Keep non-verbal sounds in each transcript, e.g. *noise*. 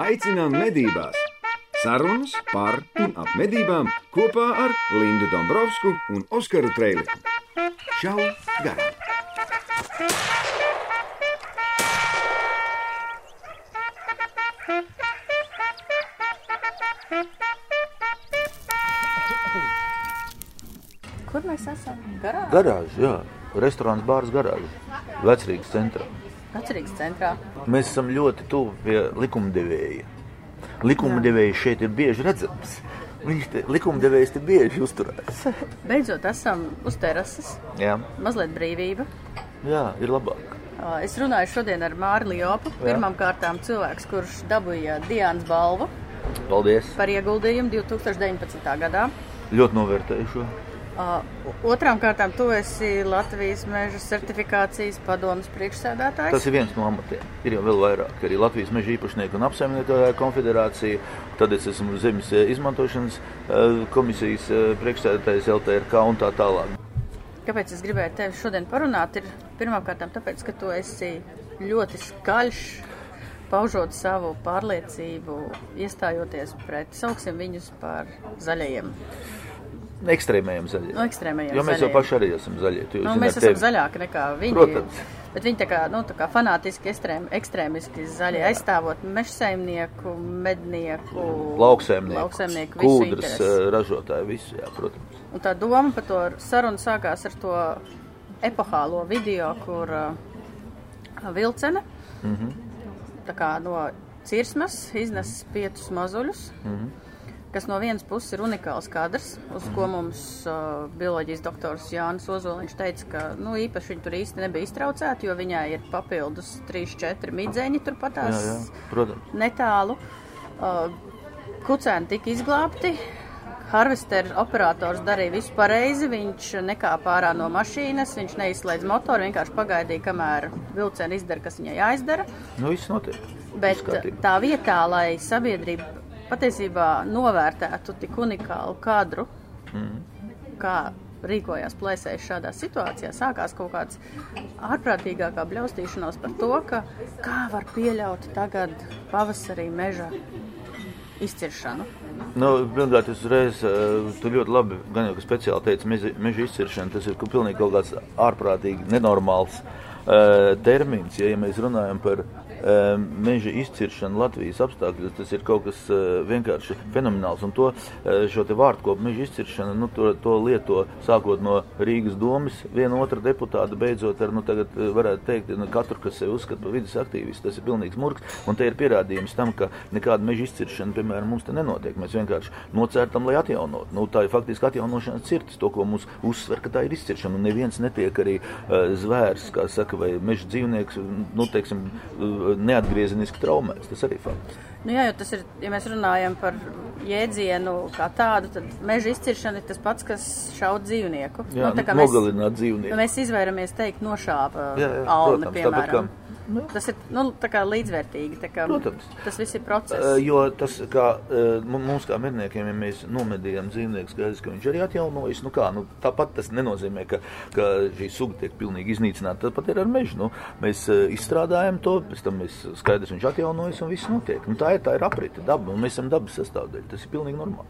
aicinām medībās! Sarunas par un ap medībām kopā ar Lindu Dombrovskiju un Oskaru Trēliņu. Čau! Garām! Kur mēs esam? Garā? Garāža, jā, restorāns, bārs, garāža. Vecrīgas centrā. Atcerīgs centrā. Mēs esam ļoti tuvu pie likumdevēja. Likumdevējs šeit ir bieži redzams. Viņš te, likumdevējs te bieži uzturēs. *laughs* Beidzot esam uz terases. Jā, Mazliet brīvība. jā ir labāk. Es runāju šodien ar Māri Liopu. Pirmām kārtām cilvēks, kurš dabūja Dienas balvu Paldies. par ieguldījumu 2019. gadā. Ļoti novērtēju šo. Otrām kārtām tu esi Latvijas meža certifikācijas padomas priekšsēdētājs. Tas ir viens no amatiem. Ir jau vēl vairāk. Arī Latvijas meža īpašnieku un apsaimniekotāju konfederācija. Tad es esmu zemes eh, izmantošanas eh, komisijas eh, priekšsēdētājs LTRK un tā tālāk. Kāpēc es gribēju tevi šodien parunāt? Ir pirmkārt, tāpēc, ka tu esi ļoti skaļš, paužot savu pārliecību, iestājoties pret, sauksim viņus par zaļajiem. Ekstrēmējiem zaļiem. No ekstrēmajiem Jo mēs jau zaļajiem. paši arī esam zaļie. Jau Nu, zini, mēs esam tevi. zaļāki nekā viņi. Protams. Bet viņi tā kā, nu, tā kā fanātiski, ekstrēm, ekstrēmiski zaļi aizstāvot mežsaimnieku, mednieku, Lauksaimnieku, lauksaimnieku kūdras eh, ražotāju, visu, jā, protams. Un tā doma par to sarunu sākās ar to epohālo video, kur uh, vilcene mm Mhm. -hmm. tā kā no cirsmas iznes piecus mazuļus. Mm Mhm. -hmm. Kas no vienas puses ir unikāls kadrs, uz ko mums uh, bioloģijas doktors Jānis Ozoliņš teica, ka nu, īpaši viņi tur īsti nebija iztraucēti, jo viņai ir papildus 3-4 midzeņi turpatās Jā, jā, protams. netālu. Uh, kucēni tika izglābti. Harvester operators darīja visu pareizi. Viņš nekāpa ārā no mašīnas, viņš neizslēdz motoru, vienkārši pagaidīja, kamēr vilciena izdara, kas viņai jāizdara. Nu, viss notiek. Bet kārtībā. tā vietā, lai sabiedrība patiesībā novērtētu tik unikālu kadru, Mhm. kā rīkojās plēsēji šādā situācijā, sākās kaut kāds ārprātīgākā bļaustīšanās par to, ka kā var pieļaut tagad pavasarī meža izciršanu. Nu, pirmkārt, es uzreiz, eh, tu ļoti labi, gan jau ka speciāli teici, meža, izciršana, tas ir pilnīgi kaut kāds ārprātīgi nenormāls uh, termins. Ja, ja mēs runājam par meža izciršanu Latvijas apstākļos, tas ir kaut kas uh, vienkārši fenomenāls. Un to, uh, šo te vārdu kopu meža izciršanu, nu, to, to lieto sākot no Rīgas domas, viena otra deputāta, beidzot ar, nu, tagad eh, varētu teikt, nu, katru, kas sevi uzskata par vidas aktīvistu, tas ir pilnīgs murgs. Un te ir pierādījums tam, ka nekāda meža izciršana, piemēram, mums te nenotiek. Mēs vienkārši nocērtam, lai atjaunotu. Nu, tā ir faktiski atjaunošanas cirtis, to, ko mums uzsver, ka tā ir izciršana. Un neviens netiek arī uh, zvērs, kā saka, vai meža dzīvnieks, nu, teiksim, uh, neatgriezeniski traumēts. Tas arī fakts. Nu, jā, jo tas ir, ja mēs runājam par jēdzienu kā tādu, tad meža izciršana ir tas pats, kas šaut dzīvnieku. Jā, nu, tā kā nogalināt mēs, dzīvnieku. mēs izvairamies teikt nošāpa Jā, jā, alni, protams, piemēram. Kā- Tas ir nu, līdzvērtīgi. Kā, Protams. Tas viss ir process. Uh, jo tas, kā uh, mu- mums, kā medniekiem, ja mēs nomedījām dzīvnieku, skaidrs, ka viņš arī atjaunojas. Nu kā, nu, tāpat tas nenozīmē, ka, ka šī suga tiek pilnīgi iznīcināta. Tāpat ir ar mežu. Nu, mēs uh, izstrādājam to, pēc tam mēs skaidrs, viņš atjaunojas un viss notiek. Nu, tā ir, tā ir aprite, daba, un mēs esam dabas sastāvdaļa. Tas ir pilnīgi normāli.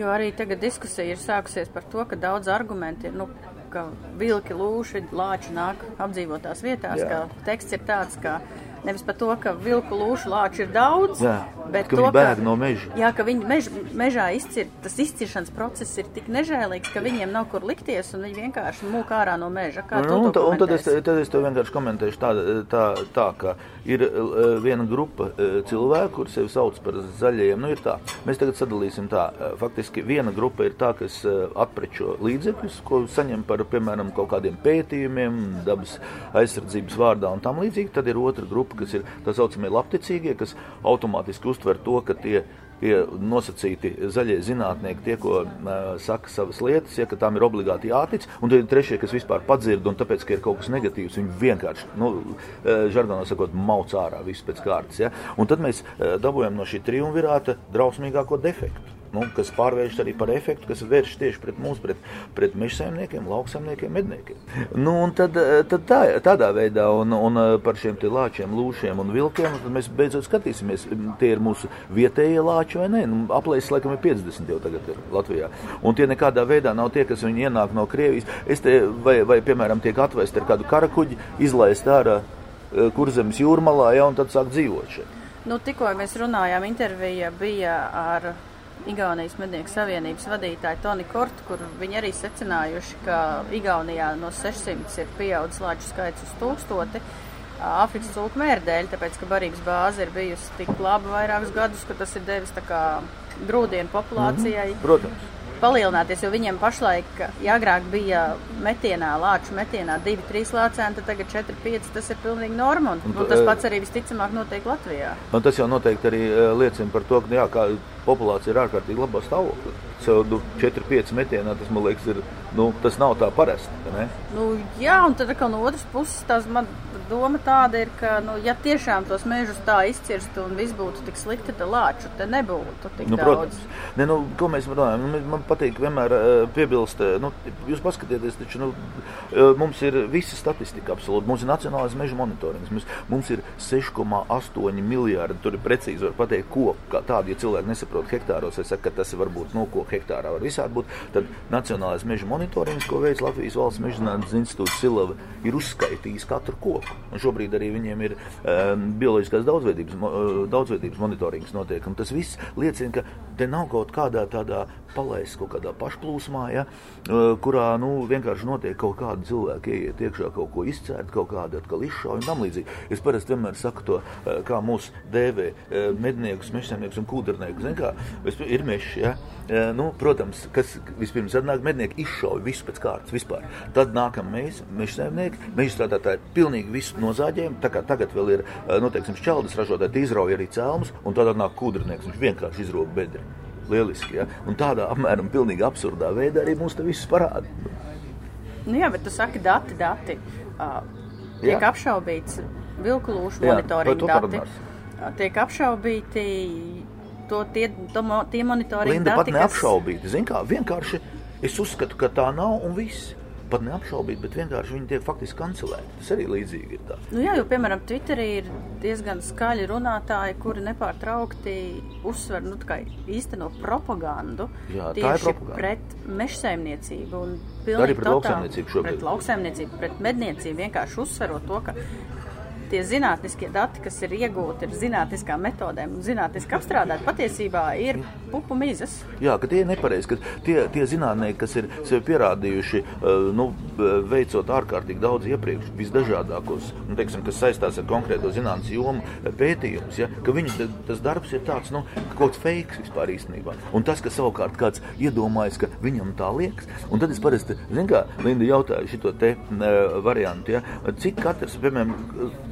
Jo arī tagad diskusija ir sākusies par to, ka daudz argumenti ir, nu, ka vilki, lūši, lāči nāk apdzīvotās vietās, Jā. ka teksts ir tāds, ka nevis par to, ka vilku, lūšu, lāči ir daudz, Jā, bet ka to, viņi bēg no meža. Jā, ka viņi mež, mežā izcir, tas izciršanas process ir tik nežēlīgs, ka viņiem nav kur likties un viņi vienkārši mūk ārā no meža. Kā Nu, un, to un tad, es, tad es to vienkārši komentēšu tā, tā, tā ka ir uh, viena grupa uh, cilvēku, kur sevi sauc par zaļajiem. Nu, tā. Mēs tagad sadalīsim tā. Uh, faktiski viena grupa ir tā, kas uh, atprečo līdzekļus, ko saņem par, piemēram, kaut kādiem pētījumiem, dabas aizsardzības vārdā un tam līdzīgi. Tad ir otra grupa, kas ir tā saucamie labticīgie, kas automātiski uztver to, ka tie tie nosacīti zaļie zinātnieki, tie, ko uh, saka savas lietas, ja, tām ir obligāti jātic, un tad ir trešie, kas vispār padzird, un tāpēc, ka ir kaut kas negatīvs, viņi vienkārši, nu, uh, žargonā sakot, mauc ārā visu pēc kārtas. Ja. Un tad mēs uh, dabūjam no šī triumvirāta drausmīgāko defektu. Nu, kas pārvēršas arī par efektu, kas vēršas tieši pret mums, pret, pret mežsaimniekiem, lauksaimniekiem, medniekiem. Nu, un tad, tad tā, tādā veidā, un, un par šiem lāčiem, lūšiem un vilkiem, tad mēs beidzot skatīsimies, tie ir mūsu vietējie lāči vai nē. Nu, aplēsis laikam ir 50 jau tagad ir Latvijā. Un tie nekādā veidā nav tie, kas viņi ienāk no Krievijas. Es te, vai, vai, piemēram, tiek atvesti ar kādu karakuģi, izlaist ārā kurzemes jūrmalā, ja, un tad sāk dzīvot šeit. Nu, tikko mēs runājām, intervija bija ar Igaunijas mednieku savienības vadītāju Toni Kortu, kur viņi arī secinājuši, ka Igaunijā no 600 ir pieaudzis lāču skaits uz tūkstoti. Āfrikas cūku mēra dēļ, tāpēc, ka barības bāze ir bijusi tik laba vairākus gadus, ka tas ir devis tā kā grūdienu populācijai. Mm -hmm, protams palielināties, jo viņiem pašlaik, ja agrāk bija metienā, lāču metienā 2-3 lācēni, tad tagad 4-5 tas ir pilnīgi norma. Un, un tas pats arī visticamāk notiek Latvijā. Man tas jau noteikti arī liecina par to, ka jā, populācija ir ārkārtīgi labā stāvoklī. Nu, 4-5 metienā tas man liekas, ir, nu, tas nav tā parasti. Nu, jā, un tad no otras puses tās man doma tāda ir, ka, nu, ja tiešām tos mežus tā izcirstu un viss būtu tik slikti, tad lāču te nebūtu tik nu, daudz. Protams. Ne, nu, ko mēs runājam? Nu, man patīk vienmēr uh, piebilst, nu, jūs paskatieties, taču nu, uh, mums ir visa statistika absolūti. Mums ir nacionālais meža monitorings. Mums, mums ir 6,8 miljārdi. Tur ir precīzi var pateikt, ko tādu, ja cilvēki nesaprot hektāros, es saku, ka tas ir varbūt, nu, ko hektārā var visādi būt. Tad nacionālais meža monitorings, ko veids Latvijas valsts meža zinātnes institūts Silava, ir uzskaitījis katru koku. Un šobrīd arī viņiem ir um, bioloģiskās daudzveidības, uh, daudzveidības monitorings notiek. Un tas viss liecina, ka te nav kaut kādā tādā palaists kaut kādā pašplūsmā, ja, kurā nu, vienkārši notiek kaut kāda cilvēka ieiet iekšā, kaut ko izcērt, kaut kādu atkal izšauju un tam līdzīgi. Es parasti vienmēr saku to, kā mūsu dēvē medniekus, mežsaimniekus un kūderniekus. Zin kā, ir mežs, ja, nu, protams, kas vispirms atnāk mednieki izšauj visu pēc kārtas vispār. Tad nākam mēs, mežsaimnieki, meža strādātāji pilnīgi visu nozāģējam, tā kā tagad vēl ir, nu, teiksim, šķeldas ražotāji, izrauja arī cēlums, un tad nāk kūdrinieks, viņš vienkārši izrauja bedri. Lieliski, ja? Un tādā apmēram pilnīgi absurdā veidā arī mums te viss parāda. Nu jā, bet tu saki dati, dati. Uh, tiek jā. apšaubīts vilku lūšu monitoringa dati. Parunās. Tiek apšaubīti to, tie, to, tie monitoringa Linda dati, pat neapšaubīti. Zin kā, vienkārši es uzskatu, ka tā nav un viss pat neapšaubīt, bet vienkārši viņi tiek faktiski kancelēti. Tas arī līdzīgi ir tā. Nu jā, jo, piemēram, Twitterī ir diezgan skaļi runātāji, kuri nepārtraukti uzsver, nu, īsteno propagandu jā, tieši propaganda. pret mežsaimniecību arī pret lauksaimniecību šobrīd. Pret lauksaimniecību, pret medniecību vienkārši uzsverot to, ka tie zinātniskie dati, kas ir iegūti ar zinātniskām metodēm un zinātniski apstrādāti, patiesībā ir pupu mizas. Jā, ka tie ir nepareizi, ka tie, tie zinātnieki, kas ir sevi pierādījuši, nu, veicot ārkārtīgi daudz iepriekš visdažādākos, nu, teiksim, kas saistās ar konkrēto zinātnes jomu pētījumus, ja, ka viņu tas darbs ir tāds, nu, kaut kāds fake vispār īstenībā. Un tas, ka savukārt kāds iedomājas, ka viņam tā liekas, un tad es parasti, zin kā, Linda jautāju šito te uh, variantu, ja, cik katrs, piemēram,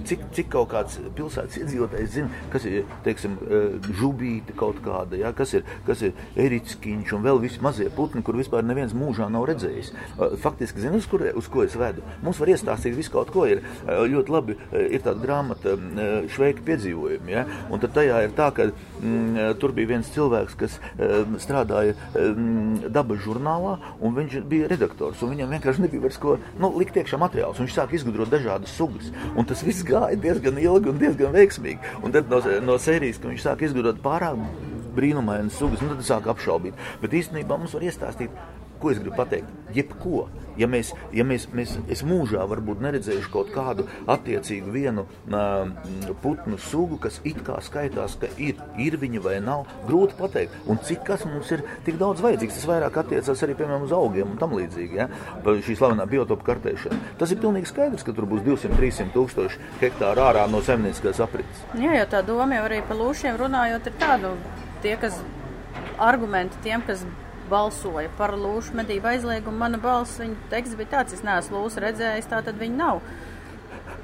cik, cik kaut kāds pilsētas iedzīvotājs zina, kas ir teiksim, eh, žubīte kaut kāda, ja, kas ir, kas ir erickiņš un vēl visi mazie putni, kur vispār neviens mūžā nav redzējis. Eh, faktiski, zini, uz, kur, uz ko es vedu? Mums var iestāstīt visu kaut ko. Ir eh, ļoti labi, ir tāda grāmata Šveika piedzīvojumi, ja, un tad tajā ir tā, ka mm, tur bija viens cilvēks, kas strādāja mm, dabas žurnālā, un viņš bija redaktors, un viņam vienkārši nebija vairs ko, nu, likt iekšā materiāls, viņš sāk izgudrot dažādas sugas, un tas viss gāja gāja diezgan ilgi un diezgan veiksmīgi. Un tad no, no sērijas, ka viņš sāk izgudrot pārāk brīnumainas sugas, nu tad sāk apšaubīt. Bet īstenībā mums var iestāstīt Ko es gribu pateikt? Jebko. Ja mēs, ja mēs, mēs es mūžā varbūt neredzējuši kaut kādu attiecīgu vienu uh, putnu sugu, kas it kā skaitās, ka ir, ir viņa vai nav, grūti pateikt. Un cik kas mums ir tik daudz vajadzīgs, tas vairāk attiecas arī, piemēram, uz augiem un tam līdzīgi, ja? šī slavenā biotopu kartēšana. Tas ir pilnīgi skaidrs, ka tur būs 200-300 tūkstoši hektāru ārā no zemnieciskās aprits. Jā, jo tā doma jau arī par lūšiem runājot ir tāda, tie, kas argumenti tiem, kas balsoja par lūšu medību aizliegumu. Mana balss, viņa teksts bija tāds, es neesmu lūsu redzējis, tā tad viņa nav.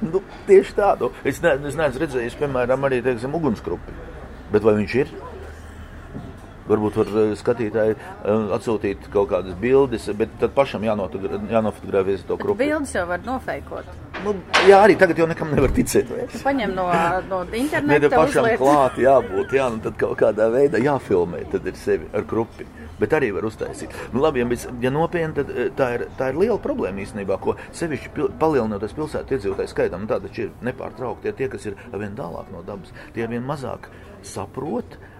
Nu, tieši tādu. Es, ne, es neesmu redzējis, piemēram, arī teiksim, ugunskrupi. Bet vai viņš ir? Varbūt var eh, skatītāji eh, atsūtīt kaut kādas bildes, bet tad pašam jānofotografē to krupu. Bildes jau var nofeikot. Nu, jā, arī tagad jau nekam nevar ticēt. Paņem no, no Ne interneta. tam pašam klāt jābūt, jā, nu tad kaut kādā veidā jāfilmē, tad ir sevi ar krupi. Bet arī var uztaisīt. Nu, labi, ja, mēs, ja nopietni, tad eh, tā ir, tā ir liela problēma īstenībā, ko sevišķi pil, palielinoties pilsētu iedzīvotāju skaitam. Tāda ir nepārtraukti. Ja tie, kas ir vien tālāk no dabas, tie vien mazāk saprot. m-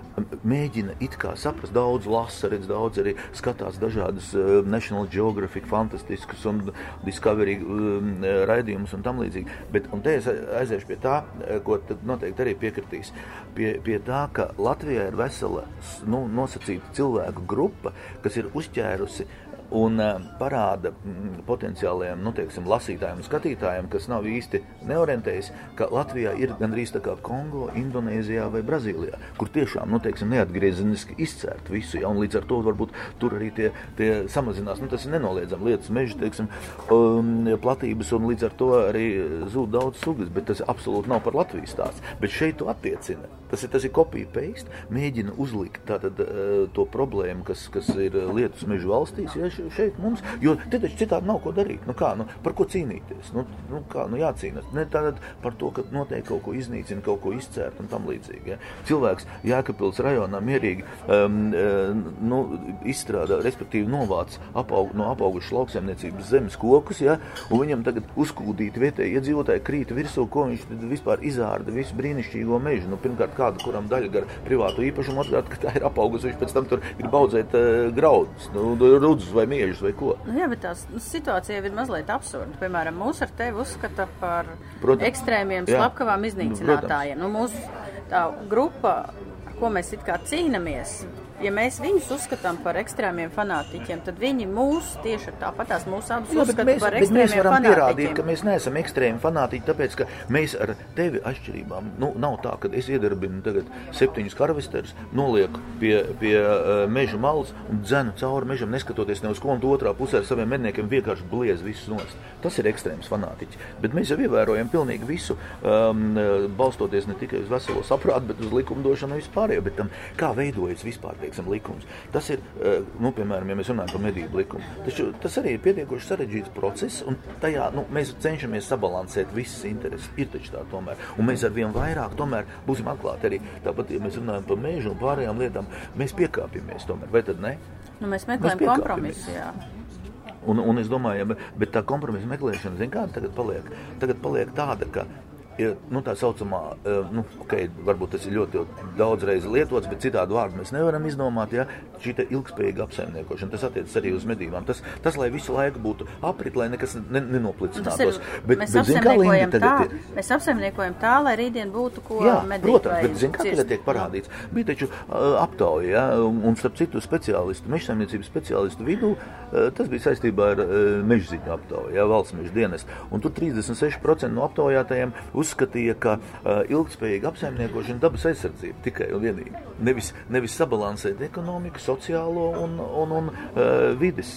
Mēģina it kā saprast, daudz lasa, redz, daudz arī skatās dažādas uh, National Geographic, fantastiskus un Discovery um, raidījumus un tam līdzīgi. Bet, un te es aiziešu pie tā, eh, ko noteikti arī piekritīs, pie, pie tā, ka Latvijā ir vesela nu, nosacīta cilvēku grupa, kas ir uzķērusi un uh, parāda mm, potenciālajiem nu, teiksim, lasītājiem un skatītājiem, kas nav īsti neorientējas, ka Latvijā ir gandrīz tā kā Kongo, Indonēzijā vai Brazīlijā, kur tiešām nu, teiksim, neatgriezeniski izcērt visu. Ja, līdz ar to varbūt tur arī tie, tie samazinās. Nu, tas ir nenoliedzami lietas, meža teiksim, um, platības, un līdz ar to arī zūd daudz sugas, bet tas absolūti nav par Latvijas stāsts. Bet šeit to attiecina. Tas ir, tas ir kopija paste, mēģina uzlikt tātad, uh, to problēmu, kas, kas ir lietus mežu valstīs, ja šeit mums, jo te taču citādi nav ko darīt. Nu kā, nu, par ko cīnīties? Nu, nu kā, nu jācīnās. Ne tātad par to, ka noteikti kaut ko iznīcina, kaut ko izcērt un tam līdzīgi. Ja. Cilvēks Jēkabpils rajonā mierīgi um, um, nu, izstrādā, respektīvi novāc apaug, no apaugušas lauksaimniecības zemes kokus, ja, un viņam tagad uzkūdīt vietēji iedzīvotāji krīt virsū, ko viņš tad vispār izārda visu brīnišķīgo mežu. Nu, pirmkārt, kādu, kuram daļa gar privātu īpašumu, otrkārt, ka tā ir apaugusi, viņš pēc tam tur grib audzēt uh, graudus, nu, rudzus vai miežus vai ko. Nu, jā, bet tā situācija ir mazliet absurda. Piemēram, mūs ar tevi uzskata par Protams. ekstrēmiem slepkavām iznīcinātājiem. Nu, mūsu tā grupa, ar ko mēs it kā cīnāmies, ja mēs viņus uzskatām par ekstrēmiem fanātiķiem, tad viņi mūs tieši tāpatās mūsu abus Jā, uzskata mēs, par bet mēs ekstrēmiem varam pierādīt, fanātiķiem. ka mēs neesam ekstrēmi fanātiķi, tāpēc, ka mēs ar tevi atšķirībām, nu, nav tā, ka es iedarbinu tagad septiņus karvesterus, nolieku pie, pie uh, meža malas un dzenu cauri mežam, neskatoties ne uz ko, un otrā pusē ar saviem medniekiem vienkārši bliez visus nost. Tas ir ekstrēms fanātiķis. Bet mēs jau ievērojam pilnīgi visu, um, balstoties ne tikai uz veselo saprātu, bet uz likumdošanu vispārējo, bet tam, kā veidojas vispār, teiksim, likums. Tas ir, uh, nu, piemēram, ja mēs runājam par medību likumu, taču tas arī ir pietiekoši sarežģīts process, un tajā, nu, mēs cenšamies sabalansēt visas intereses. Ir taču tā tomēr, un mēs ar vien vairāk tomēr būsim atklāti arī, tāpat, ja mēs runājam par mežu un pārējām lietām, mēs piekāpjamies tomēr, vai tad ne? Nu, mēs meklējam kompromisu. Un, un es domāju, ja, bet tā kompromisa meklēšana, zin, kāda tagad paliek? Tagad paliek tāda, ka ir nu, tā saucamā, eh, nu, okay, varbūt tas ir ļoti daudz reizes lietots, bet citādu vārdu mēs nevaram izdomāt. Ja, šī ilgspējīga apsaimniekošana, tas attiecas arī uz medībām. Tas, tas lai visu laiku būtu aprit, lai nekas ne, Nu, Tas ir, nenoplicinātos. mēs zini, kā Linda apsaimniekojam tā, tagad ir? mēs apsaimniekojam tā, lai rītdien būtu ko Jā, medīt protams, bet zin, kā tagad tiek parādīts? Bija taču uh, aptauja, ja, un, starp citu speciālistu, mežsaimniecības speciālistu vidū, uh, tas bija saistībā ar mežziņu aptauju, ja, valsts meža dienestu. Un tur 36% no aptaujātajiem uzskatīja, ka ilgspējīga apsaimniekošana dabas aizsardzība tikai un vienīgi. Nevis, nevis sabalansēt ekonomiku, sociālo un, un, un vides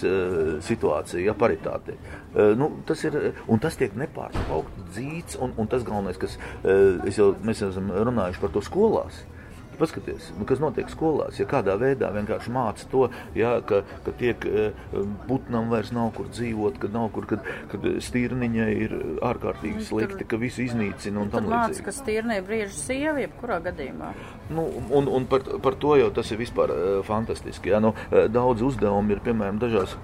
situāciju, ja paritāti. Nu, tas ir, tas tiek nepārtraukti dzīts, un, un tas galvenais, kas, jau, mēs jau esam runājuši par to skolās. Paskaties, nu, kas notiek skolās. Ja kādā veidā vienkārši māca to, ja, ka, ka tiek eh, putnam vairs nav kur dzīvot, ka nav kur, kad, kad stīrniņai ir ārkārtīgi slikti, ka visu iznīcina un Tur tam māca, līdzīgi. ka stīrnē brieža sieva, jebkurā gadījumā. Nu, un un par, par to jau tas ir vispār uh, fantastiski. Ja? Nu, uh, daudz uzdevumu ir piemēram dažās.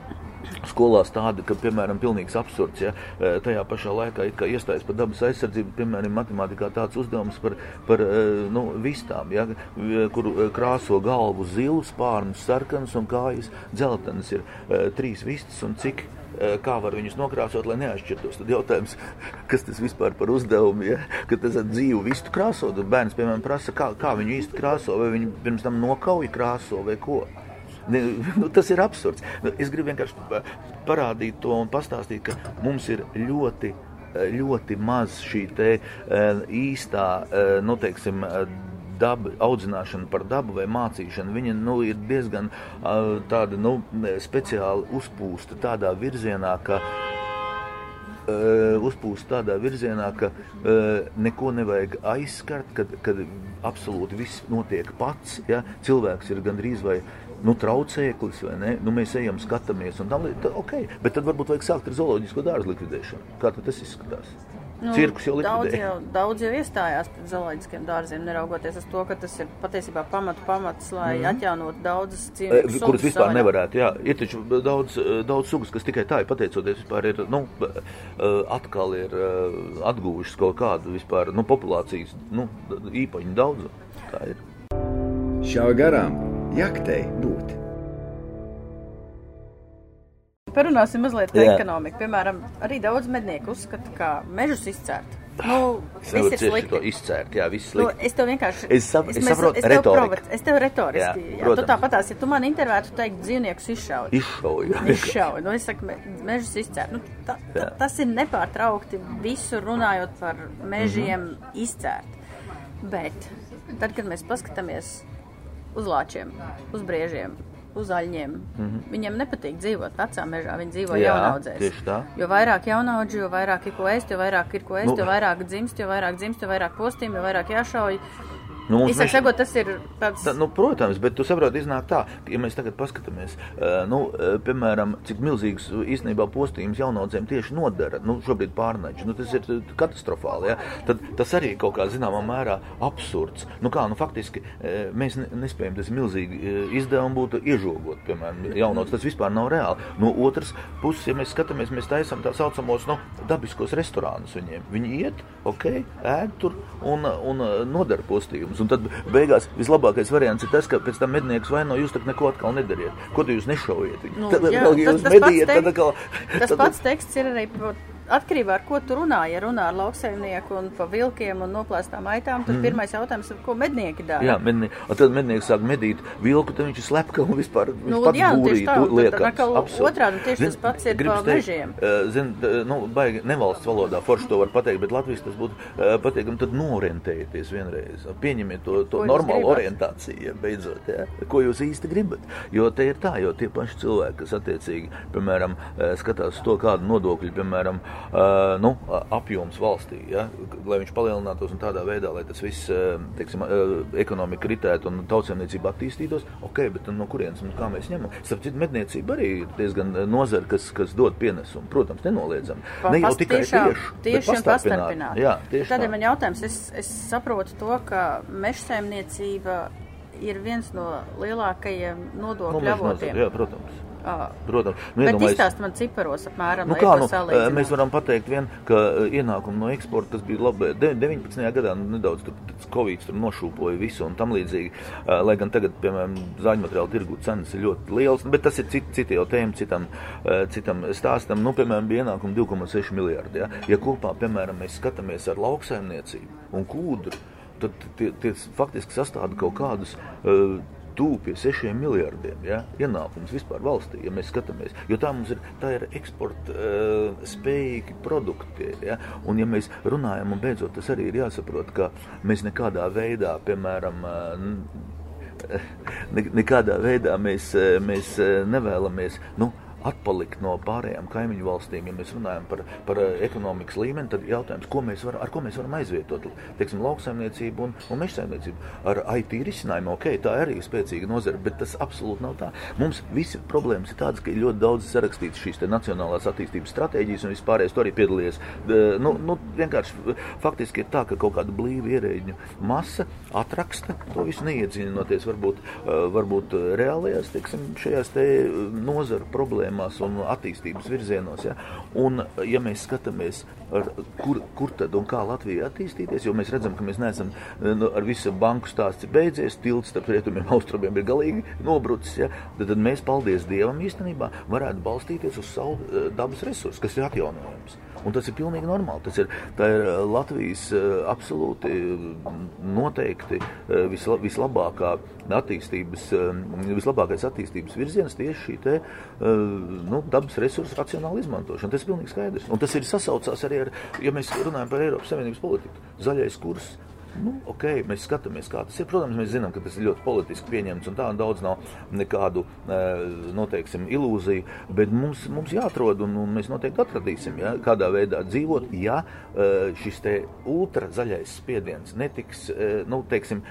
Skolās tāda, ka, piemēram, pilnīgs absurds, ja eh, tajā pašā laikā kā iestājas par dabas aizsardzību, piemēram, matemātikā tāds uzdevums par, par eh, nu, vistām, ja, kur eh, krāso galvu zilu, spārnus sarkanus un kājas dzeltenas ir trīs vistas un cik kā var viņus nokrāsot, lai neatšķirtos. Tad jautājums, *laughs* kas tas vispār par uzdevumu, ja? ka tas ir dzīvu vistu krāsot. Bērns, piemēram, prasa, kā, kā viņu īsti krāso, vai viņi pirms tam nokauja krāso vai ko. Nu, tas ir absurds. Nu, Es gribu vienkārši pa- parādīt to un pastāstīt, ka mums ir ļoti, ļoti maz šī eh, īstā, eh, nu, teiksim, eh, daba, audzināšana par dabu vai mācīšana, viņa nu, ir diezgan uh, tāda nu, speciāli uzpūsta tādā virzienā, ka uh, uzpūst tādā virzienā, ka uh, neko nevajag aizskart, kad, kad absolūti viss notiek pats. Ja? Cilvēks ir gandrīz vai nu, traucēklis, vai ne? Nu, mēs ejam, skatāmies, un tam līdzīgi. Okay. Bet tad varbūt vajag sākt ar zooloģisko dārzu likvidēšanu. Kā tad tas izskatās? Nu, Cirkus jau daudz jau, daudz jau iestājās pret zooloģiskiem dārziem, neraugoties uz to, ka tas ir patiesībā pamatu pamats, lai mm -hmm. atjaunotu daudzas Eh, dzīvnieku kuras vispār savvaļā. nevarētu. Jā, ir taču daudz, eh, daudz sugas, kas tikai tā ir pateicoties, vispār ir nu, eh, atkal ir eh, atguvušas kaut kādu vispār, nu, populācijas nu, īpaņu daudzumu. Tā ir. Šauj garām, jaktei būt. Parunāsim mazliet par ekonomiku. Piemēram, arī daudz mednieku uzskata, ka mežus izcērt. Nu, Es viss nevaru ir cieši to slikti. izcērt, jā, viss Nu, slikti. es tev vienkārši. Es sap- es mēs- saprotu es tev retoriku. provoc- Es tev retoriski. Jā, Jā, tu tāpatās, ja tu man intervētu, teikt, dzīvniekus izšaut. Izšauju. Izšauj. Nu, es saku, me- mežus izcērt. Nu, ta, ta, tas ir nepārtraukti visur runājot par mežiem mm -hmm. izcērt. Bet tad, kad mēs paskatāmies uz lāčiem, uz briežiem, uz aļņiem, mm -hmm. viņiem nepatīk dzīvot vecā mežā, viņi dzīvo. Jā, jaunaudzēs. tieši tā. Jo vairāk jaunaudžu, jo vairāk ir ko ēst, jo vairāk ir ko ēst, Nu. jo vairāk dzimst, jo vairāk dzimst, jo vairāk postīm, jo vairāk jāšauj. Nu, Īsāk meža- sakot, tas ir tāds. Tā, nu, protams, bet tu saproti, iznāk tā, ka, ja mēs tagad paskatāmies, nu, piemēram, cik milzīgs īstenībā postījums jaunaudzēm tieši nodara, nu, šobrīd pārnaģis, nu, tas ir katastrofāli, ja? tad tas arī kaut kā zināmā mērā absurds. Nu, kā, nu, faktiski mēs ne, nespējam tas milzīgi izdevumi būtu iežogot, piemēram, jaunaudzes, tas vispār nav reāli. No otras puses, ja mēs skatāmies, mēs taisam tā saucamos, nu, dabiskos restorānus viņiem. Viņi iet, ok, ēd tur un, un nodara postījumus. Un tad beigās vislabākais variants ir tas, ka pēc tam mednieks vaino jūs tak neko atkal nedariet. Ko jūs nešaujiet? Nu, tad jā, atkal tas- jūs tas pats medījat, tad atkal... Tas tad- pats teksts ir arī par- atkarībā ar ko tu runā. Ja runā ar lauksaimnieku un pa vilkiem un noplēstām aitām, tad mm. pirmais jautājums ir, ko mednieki dara. Jā, mednie, un tad mednieks sāk medīt vilku, tad viņš ir slepka un vispār Nu, jā, nu, būrī tā, liekas. otrādi, tieši Zin, tas pats ir gribas pa teikt, mežiem. Zin, nu, baigi nevalsts valodā forši to var pateikt, bet Latvijas tas būtu pateikami, tad norientējieties vienreiz. Pieņemiet to, to normālu orientāciju, beidzot, ja, ko jūs īsti gribat. Jo te ir tā, jo tie paši cilvēki, kas attiecīgi, piemēram, skatās to, kādu nodokļu, piemēram, eh, nu, apjoms valstī, ja, lai viņš palielinātos un tādā veidā, lai tas viss, teiksim, ekonomika ritētu un tautsēmniecība attīstītos, ok, bet no kurienes un kā mēs ņemam? Starp citu, medniecība arī ir diezgan nozara, kas, kas dod pienesumu. Protams, nenoliedzami. Ne jau tikai tieši, tieši un pastarpināti. Jā, tieši Tad ir man jautājums, es, es saprotu to, ka mežsaimniecība ir viens no lielākajiem Nu, nodokļu avotiem. jā, protams. Protams, nu, Bet izstāst man ciparos apmēram, Nu, kā, nu, mēs varam pateikt, vien, ka ienākumi no eksporta tas bija labi. De- 19. gadā nu, nedaudz tur, Covid tur nošūpoja visu un tam līdzīgi. Lai gan tagad, piemēram, zāļu materiālu tirgu cenas ir ļoti lielas, bet tas ir cit, citi jau tēma, citam, citam stāstam. Nu, piemēram, bija ienākumi 2,6 miljardi. Ja? ja kopā, piemēram, mēs skatāmies ar lauksaimniecību un kūdru, tad tie, tie faktiski sastāda kaut kādus. Uh, tuvu pie 6 miljardiem ja, ienākums vispār valstī, ja mēs skatāmies. Jo tā mums ir, tā ir eksporta uh, spējīgi produkti. Ja, un, ja mēs runājam, un beidzot tas arī ir jāsaprot, ka mēs nekādā veidā, piemēram, uh, ne, nekādā veidā mēs, mēs nevēlamies. Nu, Atpalikt no pārējām kaimiņu valstīm, ja mēs runājam par, par eh, ekonomikas līmeni, tad jautājums, ko mēs var, ar ko mēs varam aizvietot teiksim, lauksaimniecību un, un mežsaimniecību. Ar IT risinājumu, ok, tā arī ir spēcīga nozara, bet tas absolūti nav tā. Mums visi problēmas ir tādas, ka ir ļoti daudz sarakstīts šīs nacionālās attīstības stratēģijas un vispārējais to arī piedalījies. Nu, nu, vienkārši faktiski ir tā, ka kaut kāda blīva ierēģņu masa atraksta to visu neiedziļinoties varbūt, eh, varbūt eh, reālajās, teiksim, šajās te nozaru problēmās un attīstības virzienos. Ja? Un, ja mēs skatāmies, ar, kur, kur tad un kā Latvija attīstīties, jo mēs redzam, ka mēs neesam nu, ar visu banku stāsts ir beidzies, tilts starp rietumiem un *laughs* austrumiem ir galīgi nobrucis, ja? tad, tad mēs, paldies Dievam, īstenībā varētu balstīties uz savu eh, dabas resursu, kas ir atjaunojams. Un tas ir pilnīgi normāli. Tas ir, ir eh, Latvijas eh, absolūti eh, noteikti visla, vislabākā attīstības, eh, vislabākais attīstības virziens tieši šī te, eh, nu, dabas resursu racionāla izmantošana. Tas ir pilnīgi skaidrs. Un tas ir sasaucās arī ar, ja mēs runājam par Eiropas Savienības politiku. Zaļais kurs. Nu, ok, mēs skatāmies, kā tas ir. Protams, mēs zinām, ka tas ir ļoti politiski pieņemts un tā, un daudz nav nekādu, eh, noteiksim, ilūziju, bet mums, mums jāatrod, un, un mēs noteikti atradīsim, ja, kādā veidā dzīvot, ja eh, šis te ultrazaļais spiediens netiks, eh, nu, teiksim,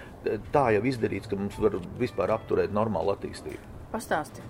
tā jau izdarīts, ka mums var vispār apturēt normālu attīstību. Pastāsti,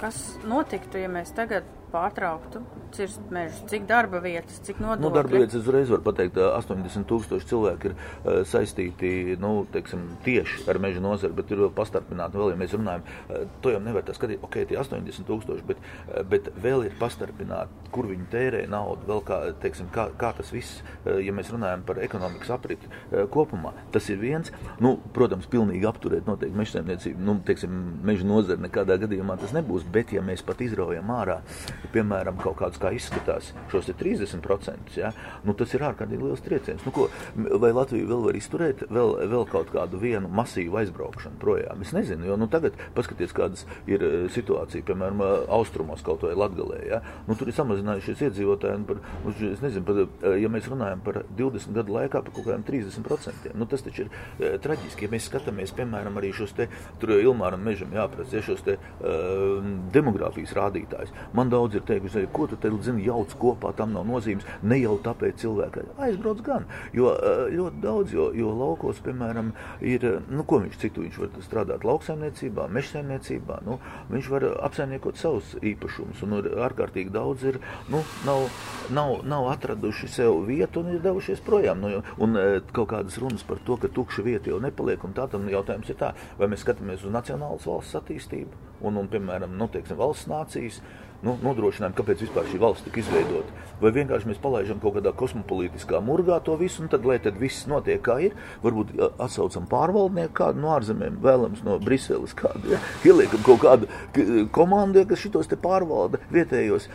kas notiktu, ja mēs tagad pārtrauktu cirst mežus? Cik darba vietas, cik nodokļi? Nu, darba vietas uzreiz varu pateikt, 80 tūkstoši cilvēki ir uh, saistīti, nu, teiksim, tieši ar meža nozari, bet ir vēl pastarpināti. Vēl, ja mēs runājam, uh, to jau nevar tā skatīt, ok, tie 80 tūkstoši, bet, uh, bet vēl ir pastarpināti, kur viņi tērē naudu, vēl kā, teiksim, kā, kā tas viss, ja mēs runājam par ekonomikas apriti kopumā, tas ir viens, nu, protams, pilnīgi apturēt noteikti meža saimniecību, nu, teiksim, meža nozari nekādā gadījumā tas nebūs, bet ja mēs pat izraujam ārā, piemēram, kaut kādus kā izskatās šos 30%, ja, nu, tas ir ārkārtīgi liels trieciens. Nu, ko, vai Latvija vēl var izturēt vēl, vēl kaut kādu vienu masīvu aizbraukšanu projām? Es nezinu, jo nu, tagad paskatieties, kādas ir e, situācija, piemēram, e, austrumos kaut vai Latgalē. Ja? Nu, tur ir samazinājušies iedzīvotāji, par, nu, es nezinu, par, e, ja mēs runājam par 20 gadu laikā par kaut kādiem 30%, nu, tas taču ir traģiski. Ja mēs skatāmies, piemēram, arī šos te, tur Ilmāram mežam jāprasa, ja šos te uh, demografijas rādītājus. Man daudz ir teikuši, ko tu te zini, jauc kopā, tam nav nozīmes. Ne jau tāpēc cilvēki aizbrauc gan, jo eh, ļoti daudz, jo, jo laukos, piemēram, ir, eh, nu, ko viņš citu, viņš var strādāt lauksaimniecībā, mežsaimniecībā, nu, viņš var apsaimniekot savus īpašumus, un ir ārkārtīgi daudz ir, nu, nav, nav, nav atraduši sev vietu un ir devušies projām. Nu, un eh, kaut kādas runas par to, ka tukša vieta jau nepaliek, un tā tam jautājums ir tā, vai mēs skatāmies uz nacionālas valsts attīstību un, un piemēram, nu, teiksim, valsts nācijas nu, nodrošinājumu, kāpēc vispār šī valsts tika izveidota. Vai vienkārši mēs palaidām kaut kādā kosmopolītiskā murgā to visu, un tad, lai tad viss notiek kā ir, varbūt atsaucam pārvaldnieku kādu no ārzemēm, vēlams no Briseles kādu, ja? ieliekam kaut kādu komandu, kas šitos te pārvalda vietējos,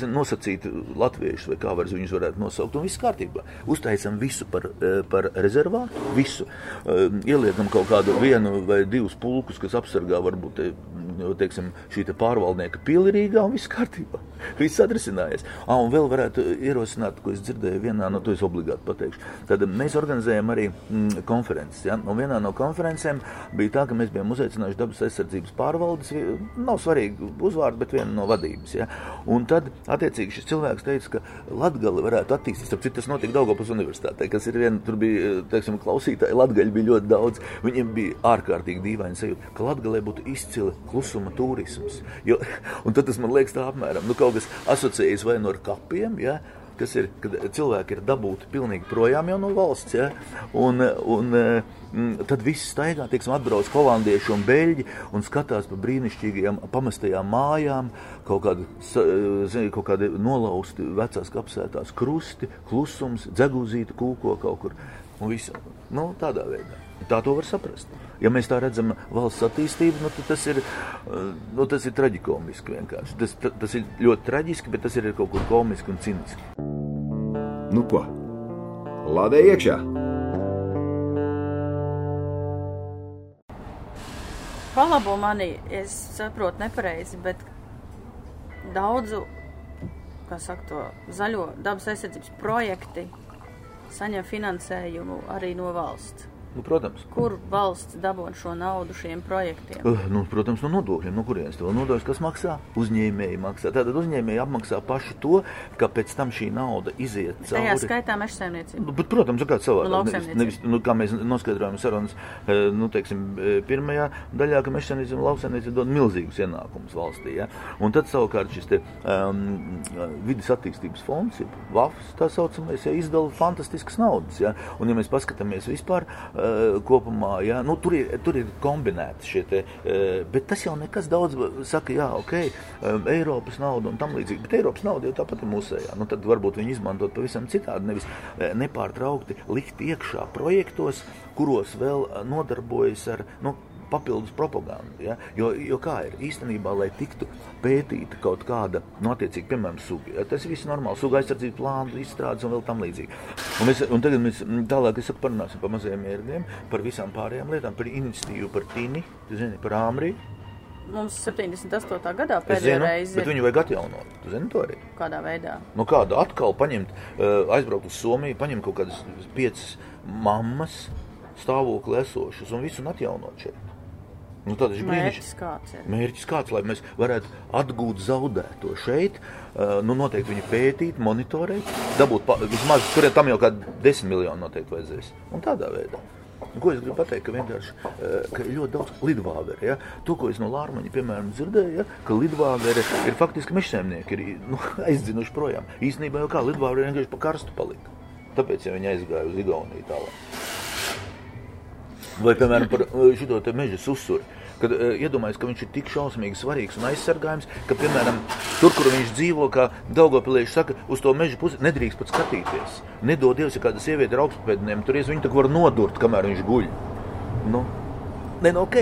zin, nosacīt latviešus, vai kā var viņus varētu nosaukt, un viss kārtībā. Uztaisam visu par, par rezervātu, visu. Ieliekam kaut kādu vienu vai divus pulkus, kas apsargā varbūt teiksim, šī te pārvaldnieka pilnīgā un viss kārtībā. *laughs* Viss atrisinājies. Ah, un vēl varētu ierosināt, ko es dzirdēju vienā no, to es obligāti pateikšu. Tad mēs organizējam arī mm, konferences. Ja? Un vienā no konferencēm bija tā, ka mēs bijām uzaicinājuši dabas aizsardzības pārvaldes, nav svarīgi uzvārdu, bet vienu no vadības. Ja? Un tad, attiecīgi, šis cilvēks teica, ka Latgali varētu attīstīt, starp citu, tas notika Daugavpils universitātē, kas ir viena, tur bija, teiksim, klausītāji, Latgaļi bija ļoti daudz, viņiem bija ārkārtīgi dīvaini sajūta, ka Latgalē būtu izcili klusuma turisms. Jo, *laughs* un tad tas man liekas tā apmēram, nu kaut kas asociējas vai no nu ar kapiem, ja, kas ir, kad cilvēki ir dabūti pilnīgi projām no valsts, ja, un, un mm, tad viss staigā, teiksim, atbrauc holandieši un beļģi un skatās pa brīnišķīgajām pamestajām mājām, kaut kādi, zini, kaut kādi nolausti vecās kapsētās krusti, klusums, dzegūzīti kūko kaut kur, un viss, nu, tādā veidā. Tā to var saprast. Ja mēs tā redzam valsts attīstību, nu, tas, ir, nu, tas ir traģikomiski vienkārši. Tas, tas ir ļoti traģiski, bet tas ir kaut kur komiski un ciniski. Nu ko? Lādē iekšā! Palabo mani, es saprotu nepareizi, bet daudzu, kā saka to, zaļo dabas aizsardzības projekti saņem finansējumu arī no valsts. Nu, protams. Kur valsts dabūna šo naudu šiem projektiem? Uh, nu, protams, no nodokļiem. No kurienes to nodokļus, kas maksā? Uzņēmēji maksā. Tātad uzņēmēji apmaksā paši to, ka pēc tam šī nauda iziet cauri. Tajā skaitā meža saimniecība. Nu, bet, protams, kā savādāk. Nevis, nevis, nu, kā mēs noskaidrojam sarunas, eh, nu, teiksim, eh, pirmajā daļā, ka meža saimniecība un lauksaimniecība dod milzīgus ienākumus valstī. Ja? Un tad savukārt šis te um, vidas attīstības fonds, ja, VAFs, tā saucamais, ja, izdala fantastiskas naudas. Ja? Un ja mēs paskatāmies vispār, uh, kopumā. Ja? Nu, tur, ir, tur ir kombinēti šie te, eh, bet tas jau nekas daudz saka, jā, ok, eh, Eiropas nauda un tam līdzīgi, bet Eiropas nauda jau tāpat ir mūsējā. Nu, tad varbūt viņi izmantot pavisam citādi, nevis nepārtraukti likt iekšā projektos, kuros vēl nodarbojas ar, nu, papildus propagandu. Ja? Jo, jo kā ir īstenībā, lai tiktu pētīta kaut kāda, nu, attiecīgi, piemēram, suga. Ja? Tas viss normāli, suga aizsardzības plāns, izstrādes un vēl tam līdzīgi. Un, mēs, un tagad mēs tālāk saku, parunāsim par mazajiem ērgļiem, par visām pārējām lietām, par iniciatīvu, par tini, zini, par āmrī. Mums 78. gadā pēdējā reize. Bet viņu vajag atjaunot. Tu zini to arī? Kādā veidā? Nu, kādu atkal paņemt, aizbraukt uz Somiju, paņemt kaut kādas piecas mammas stāvokli esošas un visu un atjaunot šeit. Nu, tad ir mērķis kāds. Ir. Mērķis kāds, lai mēs varētu atgūt zaudēto šeit. Uh, nu, noteikti viņu pētīt, monitorēt, dabūt pa, vismaz tur tam jau kādi desmit miljoni noteikti vajadzēs. Un tādā veidā. Ko es gribu pateikt, ka vienkārši eh, ka ļoti daudz lidvāveru. Ja? To, ko es no Lārmaņa, piemēram, dzirdēju, ja? ka lidvāveri ir faktiski mežsēmnieki, ir *laughs* nu, aizdzinuši projām. Īstenībā jau kā lidvāveri vienkārši pa karstu palika. Tāpēc ja viņi aizgāja uz Igauniju tālāk. Vai, piemēram, par šo te meža susuri. Kad uh, iedomājas, ka viņš ir tik šausmīgi svarīgs un aizsargājams, ka, piemēram, tur, kur viņš dzīvo, kā Daugopilieši saka, uz to meža pusi nedrīkst pat skatīties. Nedod Dievs, ja kāda sieviete ir augstpēdniem, tur viņu tak var nodurt, kamēr viņš guļ. Nu, Nē, nu, ok,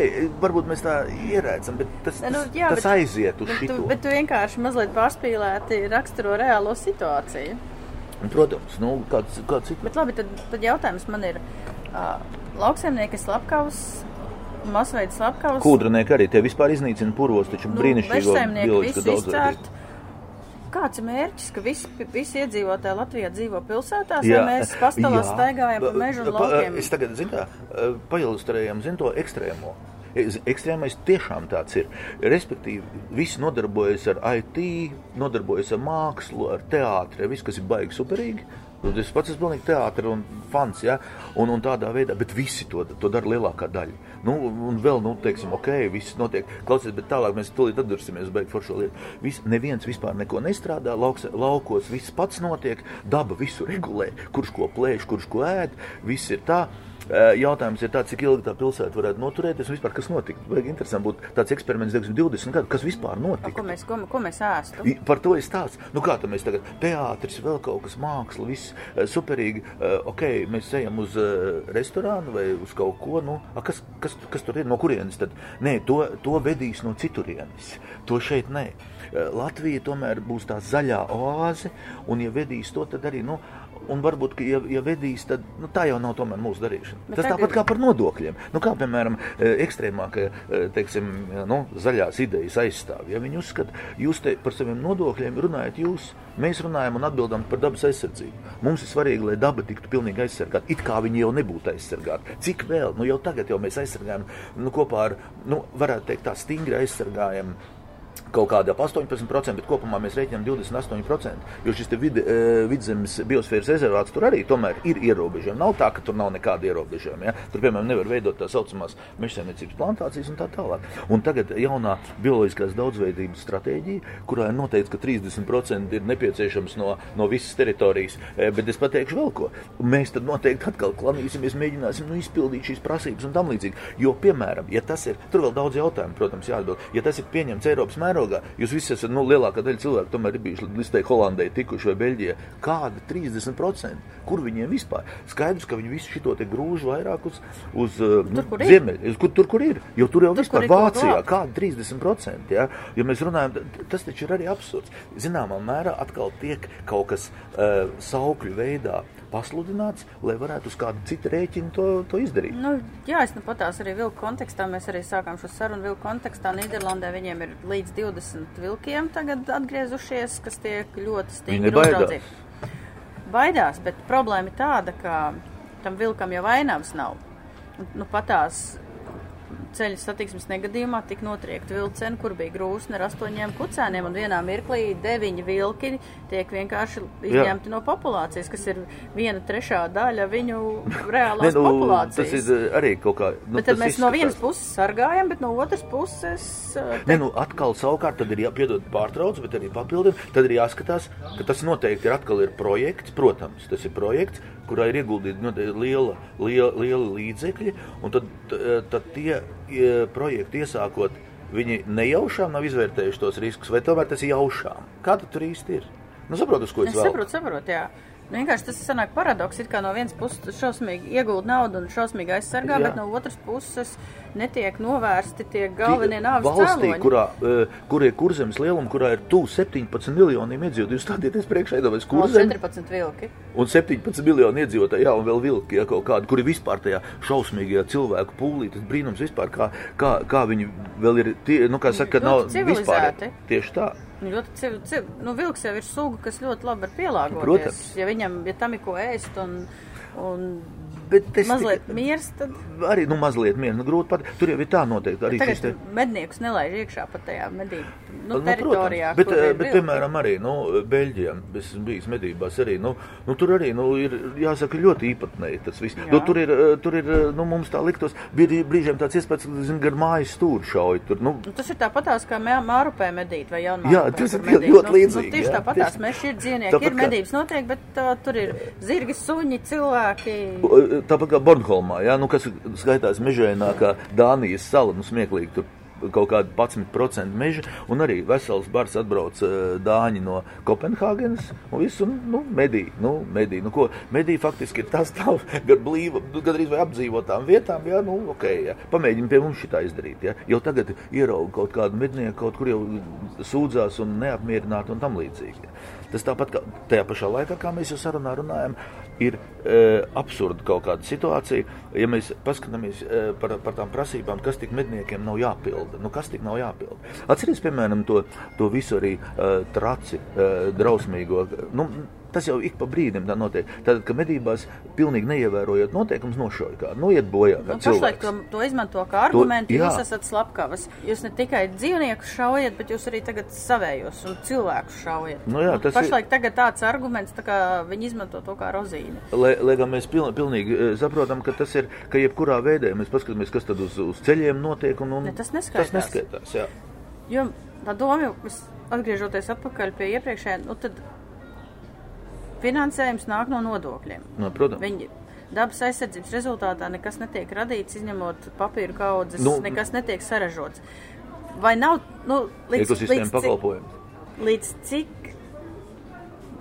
varbūt mēs tā ierēcam, bet tas, Ne, nu, tas, jā, tas bet- aiziet uz šo. bet tu vienkārši mazliet pārspīlēti raksturo reālo situāciju. Protams, nu, kāds, kāds ir. Bet labi, tad, tad jautājums man ir. Uh, lauksaimnieki slepkavas, masveida slepkavas. Kūdrinieki arī tie vispār iznīcina purvos, taču Nu, visu daudzveidību. izcērt. Kāds ir mērķis, ka visi, visi iedzīvotāji Latvijā dzīvo pilsētās, ja mēs pastāvā staigājam pa mežu un laukiem? Es tagad, zinu, tā, pailustrējam, zinu to ekstrēmo. Ekstrēmais tiešām tāds ir. Respektīvi, visi nodarbojas ar IT, nodarbojas ar mākslu, ar teātri, ar visu, kas ir baigi superīgi. Un Es pats esmu pilnīgi teātris un fans, ja? un, un tādā veidā, bet visi to, to dara lielākā daļa. Nu, un vēl, nu, teiksim, ok, viss notiek. Klausies, bet tālāk mēs tulīt atdursimies, beigt foršo lietu. Vis, neviens vispār neko nestrādā, lauks, laukos viss pats notiek, daba visu regulē, kurš ko plēš, kurš ko ēd, viss ir tā. Jautājums ir tāds, cik ilgi tā pilsēta varētu noturēties un vispār kas notika. Vajag interesanti būtu tāds eksperiments, 20, 20 gadu, kas vispār notika. Ko mēs, ko, ko mēs ēstu? Par to ir stāsts. Nu, kā tam mēs tagad teātris, vēl kaut kas māksla, viss superīgi. Ok, mēs ejam uz restorānu vai uz kaut ko. Nu, a, kas, kas, kas tur ir? No kurienes tad? Nē, to, to vedīs no citurienes. To šeit nē. Latvija tomēr būs tā zaļā oāze, un ja vedīs to, tad arī. Nu, Un varbūt, ja, ja vedīs, tad nu, tā jau nav tomēr mūsu darīšana. Bet Tas tāpat kā par nodokļiem. Nu, kā piemēram, eh, ekstrēmākie teiksim, nu, zaļās idejas aizstāvji. Ja viņi uzskata, jūs te par saviem nodokļiem runājat, jūs, mēs runājam un atbildam par dabas aizsardzību. Mums ir svarīgi, lai daba tiktu pilnīgi aizsargāta. It kā viņi jau nebūtu aizsargāti. Cik vēl? Nu, jau tagad jau mēs aizsargājam nu, kopā ar, nu, varētu teikt, tā stingri aizsargājam kaut kāda ap 18%, bet kopumā mēs rēķinām 28%. Jo šis te vide, eh, vidzemes biosfēras rezervāts tur arī ir ierobežojumi. Nav tā, ka tur nav nekāda ierobežojuma. Ja? Tur, piemēram, nevar veidot tā saucamās mežsaimniecības plantācijas un tā tālāk. Un tagad jaunā bioloģiskās daudzveidības stratēģija, kurā ir noteikts, ka 30% ir nepieciešams no, no visas teritorijas, Eh, bet es pateikšu vēl ko. Mēs tad noteikti atkal klanīsimies, mēģināsim nu, izpildīt šīs prasības un tam līdzīgi. Jo, piemēram, ja tas ir, tur vēl daudz jautājumu, protams, jāatbild. Ja tas ir pieņemts Eiropas mērogā, jūs visi esat, nu, lielākā daļa cilvēku tomēr ir bijuši līdz tai Holandai tikuši vai Beļģijai. Kāda 30%? Kur viņiem vispār? Skaidrs, ka viņi visu šo te grūž vairāk uz, uz uh, nu, kur ir. ziemeļ, kur, tur, kur ir. Jo tur jau Tur, vispār Vācijā kāda 30%. Ja? ja mēs runājam, tas taču ir arī absurds. Zināmā mērā atkal tiek kaut kas uh, saukļu veidā pasludināts, lai varētu uz kādu citu rēķinu to, to izdarīt. Nu, jā, es nu patās arī vilku kontekstā. Mēs arī sākām šo sarunu vilku kontekstā. Nīderlandē viņiem ir līdz 20 vilkiem tagad atgriezušies, kas tiek ļoti stingri uzraudzīti. Baidās, bet problēma ir tāda, ka tam vilkam jau vainavas nav. Nu, patās ceļu satiksmes negadījumā tika notriekta vilciena, kur bija grūsne ar astoņiem kucēniem, un vienā mirklī deviņi vilki tiek vienkārši izņemti no populācijas, kas ir viena trešā daļa viņu *laughs* reālās nu, populācijas. tas ir uh, arī kaut kā. Nu, Bet tad mēs no izskatās- vienas puses sargājam, bet no otras puses. uh, Ne, nu, atkal savukārt tad ir jāpiedod pārtrauc, bet arī papildina. Tad ir jāskatās, ka tas noteikti ir atkal ir projekts. Protams, tas ir projekts, kurā ir ieguldīta noteikti liela, liela, liela līdzekļi. Tad, t- tad tie e, projekti iesākot, viņi nejaušām nav izvērtējuši tos riskus, vai tomēr tas ir jaušām? Kāda tur īsti ir? Nu, saprotu, ko es saprotu, saprotu, jā. Vienkārši tas sanāk paradoks, it kā no vienas puses tu šausmīgi iegūt naudu un šausmīgi aizsargā, Jā. bet no otras puses netiek novērsti tie galvenie nāves valstī, cēloņi. kurā, eh, kur ir kurzemes lieluma, kurā ir tuvu 17 miljoniem iedzīvotāju. Jūs stādieties priekšā, iedomājieties, No kurzeme 14 vilki. un 17 miljoni iedzīvotāji, jā, un vēl vilki, ja kaut kādi, kuri vispār tajā šausmīgajā cilvēku pūlī, tas brīnums vispār, kā, kā, kā viņi vēl ir, tie, nu, kā saka, nav vispār. Tieši tā. Nu, Ļoti civ, civ, nu, vilks jau ir suga, kas ļoti labi var pielāgoties. Protams. Ja viņam, ja tam ir ko ēst un, un Bet es mazliet tikai- miers, tad Arī nu, mazliet mierīgi. Nu, grūti pat. Tur jau ir tā noteikti. Arī tagad te- medniekus nelaiž iekšā pat tajā medību nu, Nu, teritorijā. bet, eh, bet, vilki. piemēram, arī nu, Beļģijā, es esmu bijis medībās, arī nu, nu, tur arī nu, ir jāsaka ļoti īpatnēji tas viss. Nu, tur ir, eh, tur ir eh, nu, mums tā liktos, bija brīžiem tāds iespējas, ka zin, gar mājas stūri šauj. Tur, nu, Nu, tas ir tāpatās kā mē- mārupē medīt vai jaunmārupē. Jā, tas ir medīt. ļoti Nu, līdzīgi, Nu, tieši tāpatās mēs ir dzīvnieki, ir medības notiek, bet uh, tur ir zirgi, suņi, cilvēki. Tāpat kā Bornholmā, ja, nu, kas skaitās mežainākā Dānijas sala, nu, smieklīgi tur kaut kāda 11% meža, un arī vesels bars atbrauc uh, dāņi no Kopenhāgenes, un visu, nu, medī, nu, medī, nu, ko, medī faktiski ir tas tā, gar blīva, nu, gandrīz vai apdzīvotām vietām, jā, nu, ok, jā, pamēģini pie mums šitā izdarīt, jā, jau tagad ierauga kaut kādu mednieku, kaut kur jau sūdzās un neapmierināti un tam līdzīgi. Jā. Tas tāpat kā tajā pašā laikā, kā mēs jau sarunā runājam, ir e, absurda kaut kāda situācija. Ja mēs paskatāmies e, par, par tām prasībām, kas tik medniekiem nav jāpilda, nu kas tik nav jāpilda. Atcerieties, piemēram, to, to visu arī e, traci, e, drausmīgo. Nu, Tas jau ik pa brīdim tā notiek. Tad, kad medībās pilnīgi neievērojot noteikumus, nošauja kādu, nu, iet bojā. kā Nu, pašlaik to, to izmanto kā argumentu. Jūs esat slepkavas. Jūs ne tikai dzīvniekus šaujat, bet jūs arī tagad savējos un cilvēkus šaujat. Nu jā, tas ir- pašlaik tagad tāds arguments, tā kā viņi izmanto to kā rozīni. Lai, lai gan mēs piln, pilnīgi eh, saprotam, ka tas ir, ka jebkurā veidā mēs paskatāmies, kas tad uz, uz ceļiem notiek. Un, un Ne, tas neskaitās. Tas neskaitās jā. Jo tā doma atgriežoties atpakaļ pie iepriekšējā, nu tad finansējums nāk no nodokļiem. No, protams. Viņi dabas aizsardzības rezultātā nekas netiek radīts, izņemot papīra kaudzes, Nu, nekas netiek saražots. Vai nav, nu, līdz, līdz, pakalpojums. līdz cik,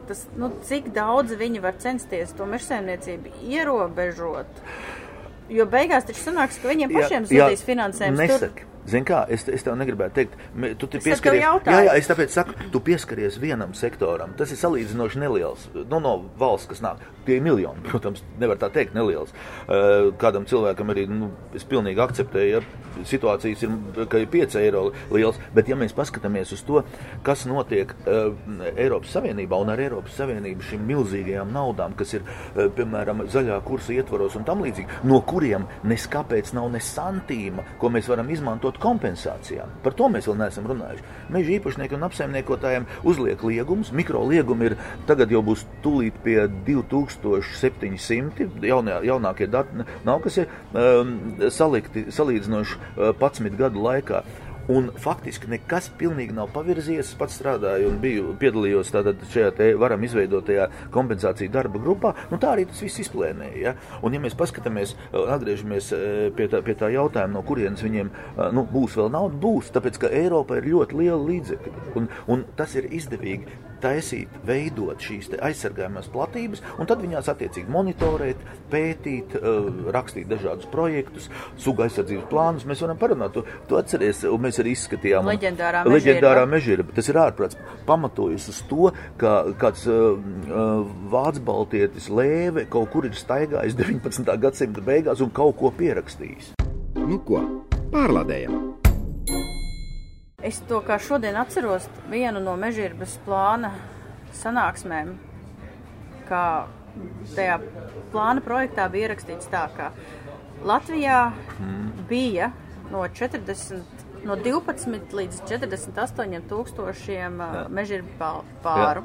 tas, nu, cik daudz viņi var censties to mežsēmniecību ierobežot? Jo beigās taču sanāks, ka viņiem pašiem zudīs finansējums. Tur- Nesaki. Zini, kā es, te- es tev negribētu teikt, tu te pieskaries. Jā, jā, es tāpēc saku, tu pieskaries vienam sektoram. Tas ir salīdzinoši neliels. Nu, no valsts, kas nāk, tie ir miljoni, *laughs* protams, nevar tā teikt, neliels. Uh, Kādam cilvēkam arī, nu, es pilnīgi akceptēju, ja situācijas ir, ka ir 5 eiro liels, bet ja mēs paskatāmies uz to, kas notiek uh, Eiropas Savienībā un ar Eiropas Savienību šīm milzīgajām naudām, kas ir, uh, piemēram, zaļā kursa ietvaros un tam līdzīgi, no kuriem neskapēc nav ne santīma, ko mēs varam izmantot kompensācijām. Par to mēs vēl neesam runājuši. Meža īpašnieki un apsaimniekotājiem uzliek liegumus. Mikro liegumi ir tagad jau būs tūlīt pie 2700. Jaunie, jaunākie dati nav, kas ir um, salikti salīdzinoši uh, 11 gadu laikā. Un faktiski nekas pilnīgi nav pavirzījies. Es pats strādāju un biju piedalījos šajā varam izveidotajā kompensāciju darba grupā. Nu, tā arī tas viss izplēnēja. Ja? Un, ja mēs paskatāmies, atgriežamies uh, pie tā, pie tā jautājuma, no kurienes viņiem uh, nu, būs vēl nauda, būs. Tāpēc, ka Eiropa ir ļoti liela līdzekļa. Un, un tas ir izdevīgi taisīt, veidot šīs te aizsargājumās platības, un tad viņās attiecīgi monitorēt, pētīt, uh, rakstīt dažādus projektus, suga aizsardzības plānus. Mēs varam parunāt, tu, tu atceries, un mēs arī izskatījām. un- Leģendārā leģendārā mežģīrba. mežģīrba. Tas ir ārprāts. Pamatojas uz to, ka kāds uh, vācu baltietis lēve kaut kur ir staigājis *laughs* 19. gadsimta beigās un kaut ko pierakstījis. Nu ko, pārlādējam! Es to kā šodien atceros vienu no mežģīrbas plāna sanāksmēm, kā tajā plāna projektā bija ierakstīts tā, ka Latvijā bija no 40. No 12 līdz 48 tūkstošiem mežģīrbu pā- pāru.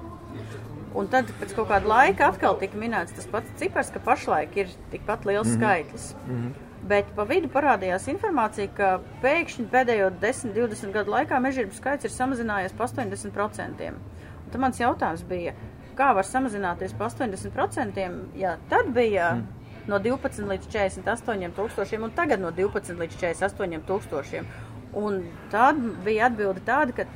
Un tad pēc kaut kāda laika atkal tika minēts tas pats cipars, ka pašlaik ir tikpat liels mm -hmm. skaitlis. Mm -hmm. Bet pa vidu parādījās informācija, ka pēkšņi pēdējo 10, 20 gadu laikā mežģīrbu skaits ir samazinājies par 80%. Un tad mans jautājums bija, kā var samazināties par 80%, ja tad bija mm. no 12 līdz 48 tūkstošiem un tagad no 12 līdz 48 tūkstošiem. Un tad bija atbilde tāda, ka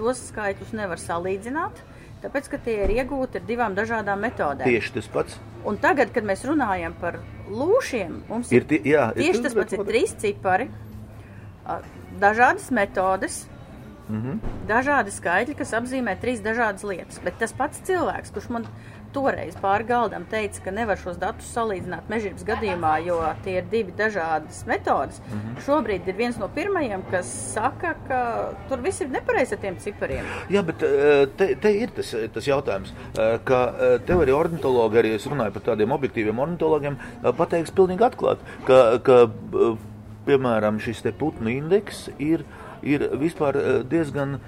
tos skaitļus nevar salīdzināt, tāpēc, ka tie ir iegūti ar divām dažādām metodēm. Tieši tas pats. Un tagad, kad mēs runājam par lūšiem, mums Ir tie- jā, ir tieši tas, tas pats, ir trīs cipari, dažādas metodes, Mm -hmm. dažādi skaitļi, kas apzīmē trīs dažādas lietas. Bet tas pats cilvēks, kurš man toreiz pāri galdam teica, ka nevar šos datus salīdzināt mežģības gadījumā, jo tie ir divi dažādas metodas. Mm -hmm. Šobrīd ir viens no pirmajiem, kas saka, ka tur viss ir nepareizi ar tiem cipariem. Jā, bet eh, te, te ir tas, tas jautājums, eh, ka eh, tev arī ornitologi, arī es runāju par tādiem objektīviem ornitologiem, pateiks pilnīgi atklāt, ka, ka piemēram, šis te putnu indeks ir, ir vispār diezgan,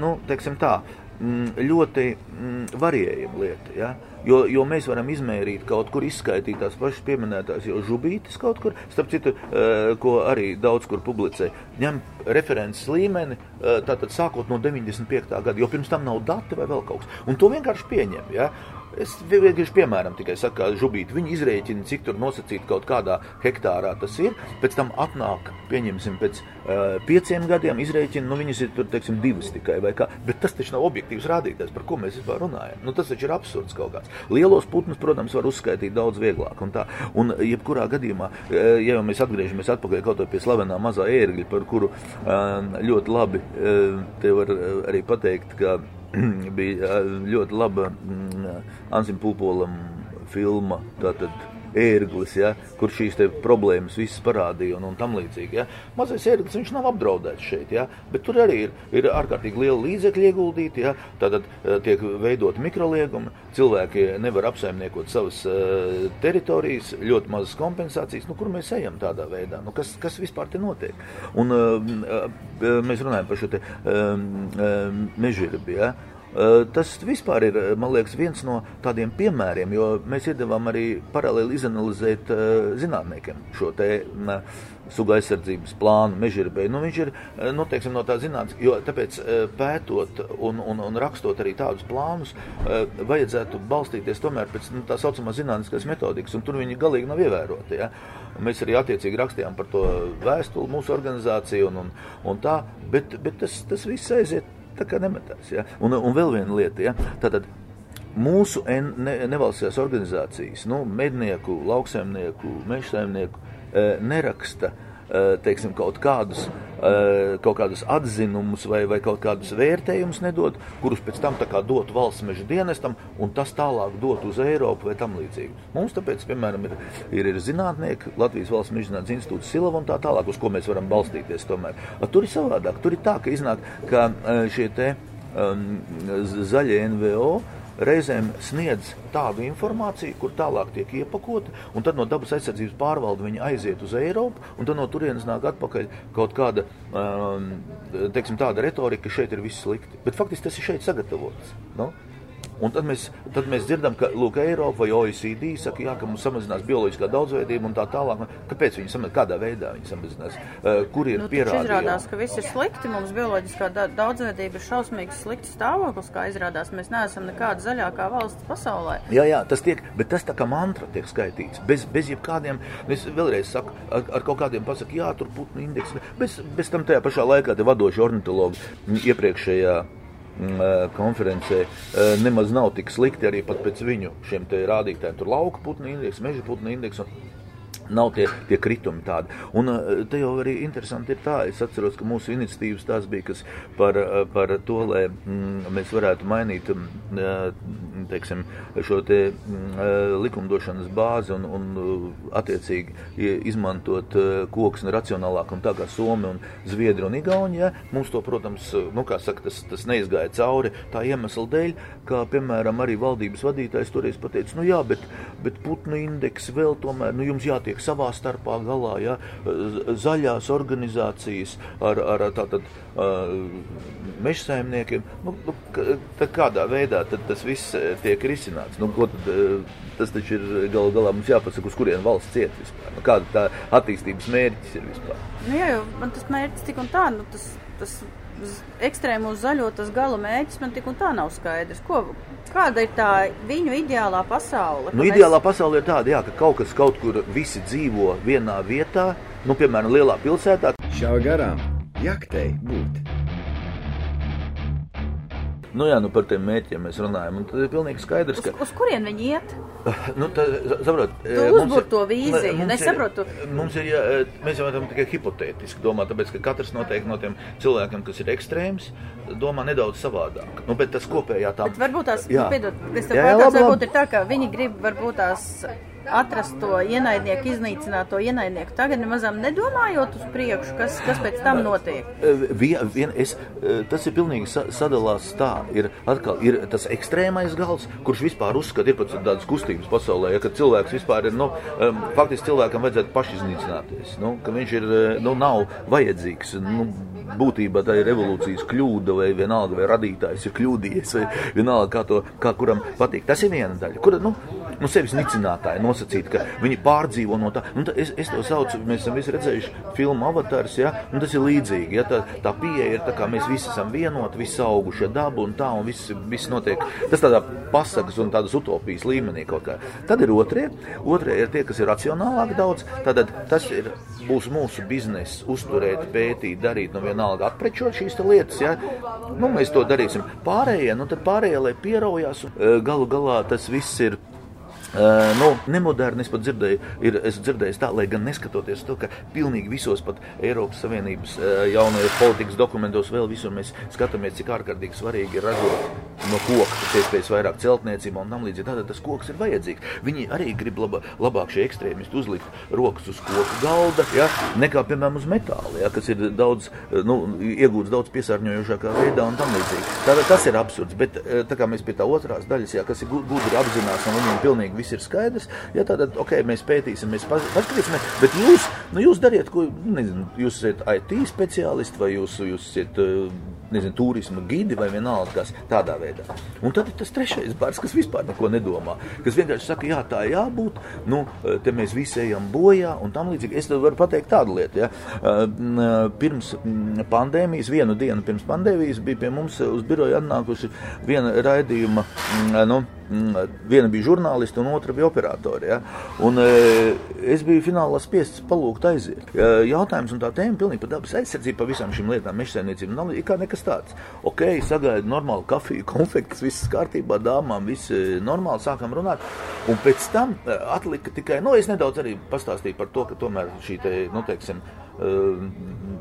nu, teiksim tā, ļoti mm, varējama lieta. Ja? Jo, jo mēs varam izmērīt kaut kur, izskaidrot tās pašas pieminētās jau žubītes kaut kur, starp citu, uh, ko arī daudz kur publicē. Ņem references līmeni, uh, tātad sākot no 95. gada, jo pirms tam nav dati vai vēl kaut kas. Un to vienkārši pieņem. Ja? Es vienkārši piemēram tikai saku, ka žubīti viņi izrēķina, cik tur nosacīt kaut kādā hektārā tas ir. Pēc tam atnāk, pieņemsim, pēc uh, pieciem gadiem izrēķina, nu viņas ir tur, teiksim, divas tikai vai kā. Bet tas taču nav objektīvs rādītājs, par ko mēs vispār runājam. Nu, tas taču ir absurds kaut kāds. Lielos putnus, protams, var uzskaitīt daudz vieglāk. Un, tā. un jebkurā gadījumā, ja jau mēs atgriežamies atpakaļ kaut pie slavenā mazā ērgļa, par kuru uh, ļoti labi uh, te var arī pateikt, ka *clears throat* bija ļoti laba mm, Ansim Pulpolam filma. Tātad, ērglis, ja, kur šīs problēmas visas parādīja un, un tam līdzīgi. Ja. Mazais ērglis viņš nav apdraudēts šeit, ja, bet tur arī ir, ir ārkārtīgi liela līdzekļa ieguldīti. Ja, tātad tiek veidot mikroliegumi, cilvēki nevar apsaimniekot savas uh, teritorijas, ļoti mazas kompensācijas. Nu, kur mēs ejam tādā veidā? Nu, kas, kas vispār te notiek? Un, uh, uh, mēs runājam par šo te, uh, uh, mežģirbi. Ja. Tas vispār ir liekas, viens no tādiem piemēriem, jo mēs iedavām arī paralēli izanalizēt zinātniekiem šo te suga aizsardzības plānu mežģībai. Nu, viņš ir nu, teiksim, no tā zinātnīs, jo tāpēc pētot un, un, un rakstot arī tādus plānus, vajadzētu balstīties tomēr pēc nu, tā saucamā zinātniskās metodikas, un tur viņi galīgi nav ievēroti. Ja? Mēs arī attiecīgi rakstījām par to vēstuli mūsu organizāciju un, un, un tā, bet, bet tas, tas viss aiziet tā kā nemetās. Ja? Un, un vēl viena lieta, ja? Tātad, mūsu ne, nevalstiskās organizācijas, nu, mednieku, lauksaimnieku, mežsaimnieku, e, neraksta e, teiksim, kaut kādus, eh, kaut kādus atzinumus vai, vai kaut kādus vērtējumus nedod, kurus pēc tam dot valsts meža dienestam, un tas tālāk dot uz Eiropu vai tam līdzīgi. Mums tāpēc, piemēram, ir, ir, ir zinātnieki, Latvijas valsts meža zinātnes institūts Silava un tā tālāk, uz ko mēs varam balstīties tomēr. Tur ir savādāk, tur ir tā, ka iznāk, ka eh, šie te um, zaļie NVO, reizēm sniedz tādu informāciju, kur tālāk tiek iepakota, un tad no dabas aizsardzības pārvalde viņa aiziet uz Eiropu, un tad no turienes nāk atpakaļ kaut kāda um, teiksim, tāda retorika, ka šeit ir viss slikti. Bet faktiski tas ir šeit sagatavots. No? Un tad mēs, tad mēs dzirdam, ka Lūk, Eiropa vai OECD saka, jā, ka mums samazinās bioloģiskā daudzveidība un tā tālāk. Kāpēc viņi samazinās? Kādā veidā viņi samazinās? Uh, kur ir nu, pierādījumi? Izrādās, ka viss ir slikti. Mums bioloģiskā daudzveidība ir šausmīgi slikts stāvoklis, kā izrādās. Mēs neesam nekāda zaļākā valsts pasaulē. Jā, jā, tas tiek, bet tas tā kā mantra tiek skaitīts. Bez, bez jebkādiem, es vēlreiz saku, ar, ar kaut kādiem pasaku, jā, tur putnu indeks. Bez, bez tam tajā pašā laikā te vadoši ornitologi iepriekšējā Mm, konferencē nemaz nav tik slikti arī pēc viņu šiem rādītājiem. Tur lauka putnu indeks, meža putnu indeks. Un, Nav tie, tie kritumi tādi. Un te jau arī interesanti ir tā, es atceros, ka mūsu iniciatīvas tās bija, kas par, par to, lai mm, mēs varētu mainīt mm, teiksim, šo te mm, likumdošanas bāzi un, un attiecīgi izmantot koksni racionālāk un tā kā Somi un Zviedri un Igaunija. Mums to, protams, nu, saka, tas, tas neizgāja cauri tā iemesla dēļ, kā, piemēram, arī valdības vadītājs toreiz pateica, nu jā, bet, bet putnu indeks vēl tomēr, nu jums jātiek tiek savā starpā galā. Ja? Zaļās organizācijas ar, ar tātad uh, mežsaimniekiem. Nu, nu, kādā veidā tas viss tiek risināts? Nu, tad, tas taču ir gal galā mums jāpasaka, uz kurien valsts ciet vispār. Nu, kāda tā attīstības mērķis ir vispār? Nu, jā, jo man tas mērķis tik un tā, nu, tas, tas ekstrēmu zaļo tas gala mērķis man tik un tā nav skaidrs. Ko, kāda ir tā viņu ideālā pasaule? Nu, ideālā mēs... pasaule ir tāda, jā, ka kaut kas kaut kur visi dzīvo vienā vietā, nu, piemēram, lielā pilsētā. Šā garām jaktei būt. Nu, jā, nu par tiem mērķiem mēs runājam. Un tad ir pilnīgi skaidrs, ka. Uz, uz kurien viņi iet? Nu, tā, saprot, Tu uzbūr to vīziju, mums nesaprotu. Mums ir, jā, mēs jau varam tikai hipotētiski domāt, tāpēc, ka katrs noteikti no tiem cilvēkiem, kas ir ekstrēms, domā nedaudz savādāk. Nu, bet tas kopējā tā. Bet varbūt tās, Jā. piedod, es tev labi, varbūt ir tā, ka viņi grib varbūt tās atrast to ienaidnieku, iznīcināt to ienaidnieku. Tagad nemazām nedomājot uz priekšu, kas, kas pēc tam notiek. Vien, vien, es, tas ir pilnīgi sa- sadalās tā. Ir, atkal, ir tas ekstrēmais gals, kurš vispār uzskata, ir pat tādas kustības pasaulē, ja, ka cilvēks vispār ir, nu, faktiski cilvēkam vajadzētu pašiznīcināties. Nu, ka viņš ir, nu, nav vajadzīgs. Nu, būtībā tā ir evolūcijas kļūda, vai vienalga, vai radītājs ir kļūdījies, vai vienalga, kā, to, kā kuram patīk. Tas ir viena daļa, kura, nu, nu sevis nicinātāji nosacīt, ka viņi pārdzīvo no tā. Nu, tā es, es to saucu, mēs esam visi redzējuši filmu avatārs, ja, un tas ir līdzīgi. Ja, tā, tā pieeja ir tā, kā mēs visi esam vienoti, visi auguši ar dabu un tā, un viss, viss notiek. Tas tādā pasakas un tādas utopijas līmenī kaut kā. Tad ir otrie, otrie ir tie, kas ir racionālāk daudz. Tātad tas ir, būs mūsu bizness, uzturēt, pētīt, darīt, nu vienalga atprečot šīs lietas, ja. Nu, mēs to darīsim. Pārējie, nu tad pārējie, lai pieraujās, eh, galu galā tas viss ir. Uh, nu, nemoderni es pat dzirdēju, ir, esmu dzirdējis tā, lai gan neskatoties to, ka pilnīgi visos pat Eiropas Savienības uh, jaunajos politikas dokumentos vēl visur mēs skatāmies, cik ārkārtīgi svarīgi ir ražot no koka, pēc iespējas vairāk celtniecībā un tam līdzīgi. Tātad tas koks ir vajadzīgs. Viņi arī grib laba, labāk šie ekstrēmisti uzlikt rokas uz koku galda, ja, nekā, piemēram, uz metāla, ja, kas ir daudz, nu, iegūts daudz piesārņojošākā veidā un tam līdzīgi. Tātad tas ir absurds, bet tā kā mēs pie tā otrās daļas, ja, kas ir gu- gudri apzinās un viņiem pilnīgi viss ir skaidrs. Ja tad, ok, mēs pētīsim, mēs pas- paskatīsimies, bet jūs, nu, jūs dariet, ko, nu, nezinu, jūs esat IT speciālisti vai jūs, jūs esat, eh, nezinu, turisma gidi vai vienalga, kas tādā veidā. Un tad ir tas trešais bars, kas vispār neko nedomā, kas vienkārši saka, jā, tā jābūt, nu, eh, te mēs visi ejam bojā un tam līdzīgi. Es varu pateikt tādu lietu, ja. Eh, Pirms pandēmijas, vienu dienu pirms pandēmijas bija pie mums uz biroju atnākusi viena raidījuma, nu, Viena bija žurnāliste, un otra bija operatori. Ja? Un, e, es biju finālā spiests palūgt aiziet. E, jautājums un tā tēma pilnīgi par dabas aizsardzību, par visām šīm lietām, mežsaimniecību. Nav kā nekas tāds. Ok, sagaidu normālu kafiju, *laughs* konfekts, viss kārtībā, dāmām, viss e, normāli, sākam runāt. Un pēc tam e, atlika tikai, nu, es nedaudz arī pastāstīju par to, ka tomēr šī te, nu, teiksim,